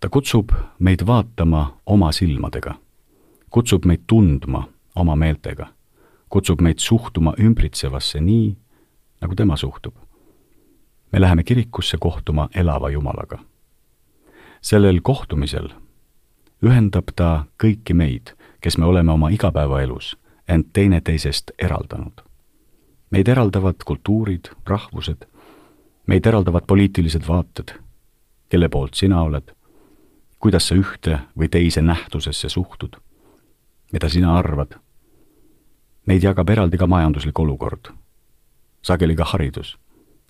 ta kutsub meid vaatama oma silmadega, kutsub meid tundma oma meeltega, kutsub meid suhtuma ümbritsevasse nii, nagu tema suhtub. me läheme kirikusse kohtuma elava Jumalaga sellel kohtumisel ühendab ta kõiki meid, kes me oleme oma igapäevaelus end teineteisest eraldanud. Meid eraldavad kultuurid, rahvused, meid eraldavad poliitilised vaated, kelle poolt sina oled, kuidas sa ühte või teise nähtusesse suhtud, mida sina arvad. Meid jagab eraldi ka majanduslik olukord, sageli ka haridus.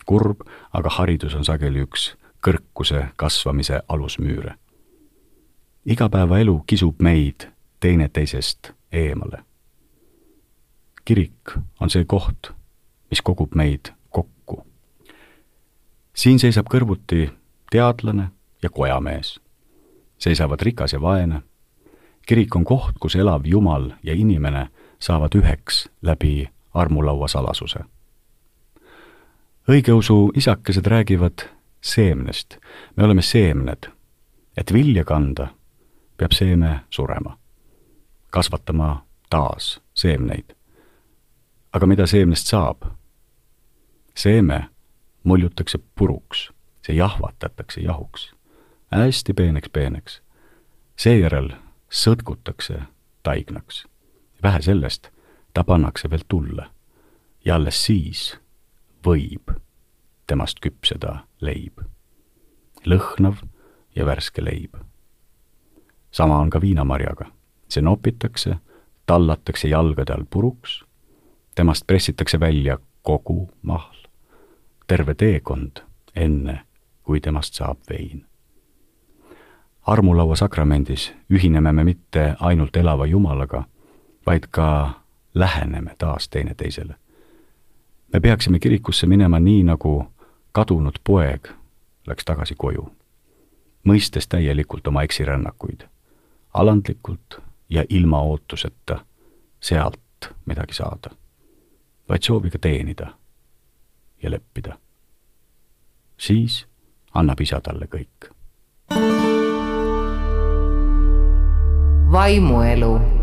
kurb, aga haridus on sageli üks kõrkuse kasvamise alusmüüre. igapäevaelu kisub meid teineteisest eemale. kirik on see koht, mis kogub meid kokku. siin seisab kõrvuti teadlane ja kojamees. seisavad rikas ja vaene. kirik on koht, kus elav Jumal ja inimene saavad üheks läbi armulaua salasuse. õigeusu isakesed räägivad seemnest. me oleme seemned. et vilja kanda, peab seeme surema. kasvatama taas seemneid. aga mida seemnest saab? Seeme muljutakse puruks, see jahvatatakse jahuks, hästi peeneks-peeneks. seejärel sõtkutakse taignaks. vähe sellest, ta pannakse veel tulle ja alles siis võib temast küpseda leib. lõhnav ja värske leib. sama on ka viinamarjaga. see nopitakse, tallatakse jalgade all puruks, temast pressitakse välja kogu mahl, terve teekond, enne kui temast saab vein. armulaua sakramendis ühineme me mitte ainult elava Jumalaga, vaid ka läheneme taas teineteisele. me peaksime kirikusse minema nii, nagu kadunud poeg läks tagasi koju, mõistes täielikult oma eksirännakuid, alandlikult ja ilma ootuseta sealt midagi saada, vaid sooviga teenida ja leppida. siis annab isa talle kõik. vaimuelu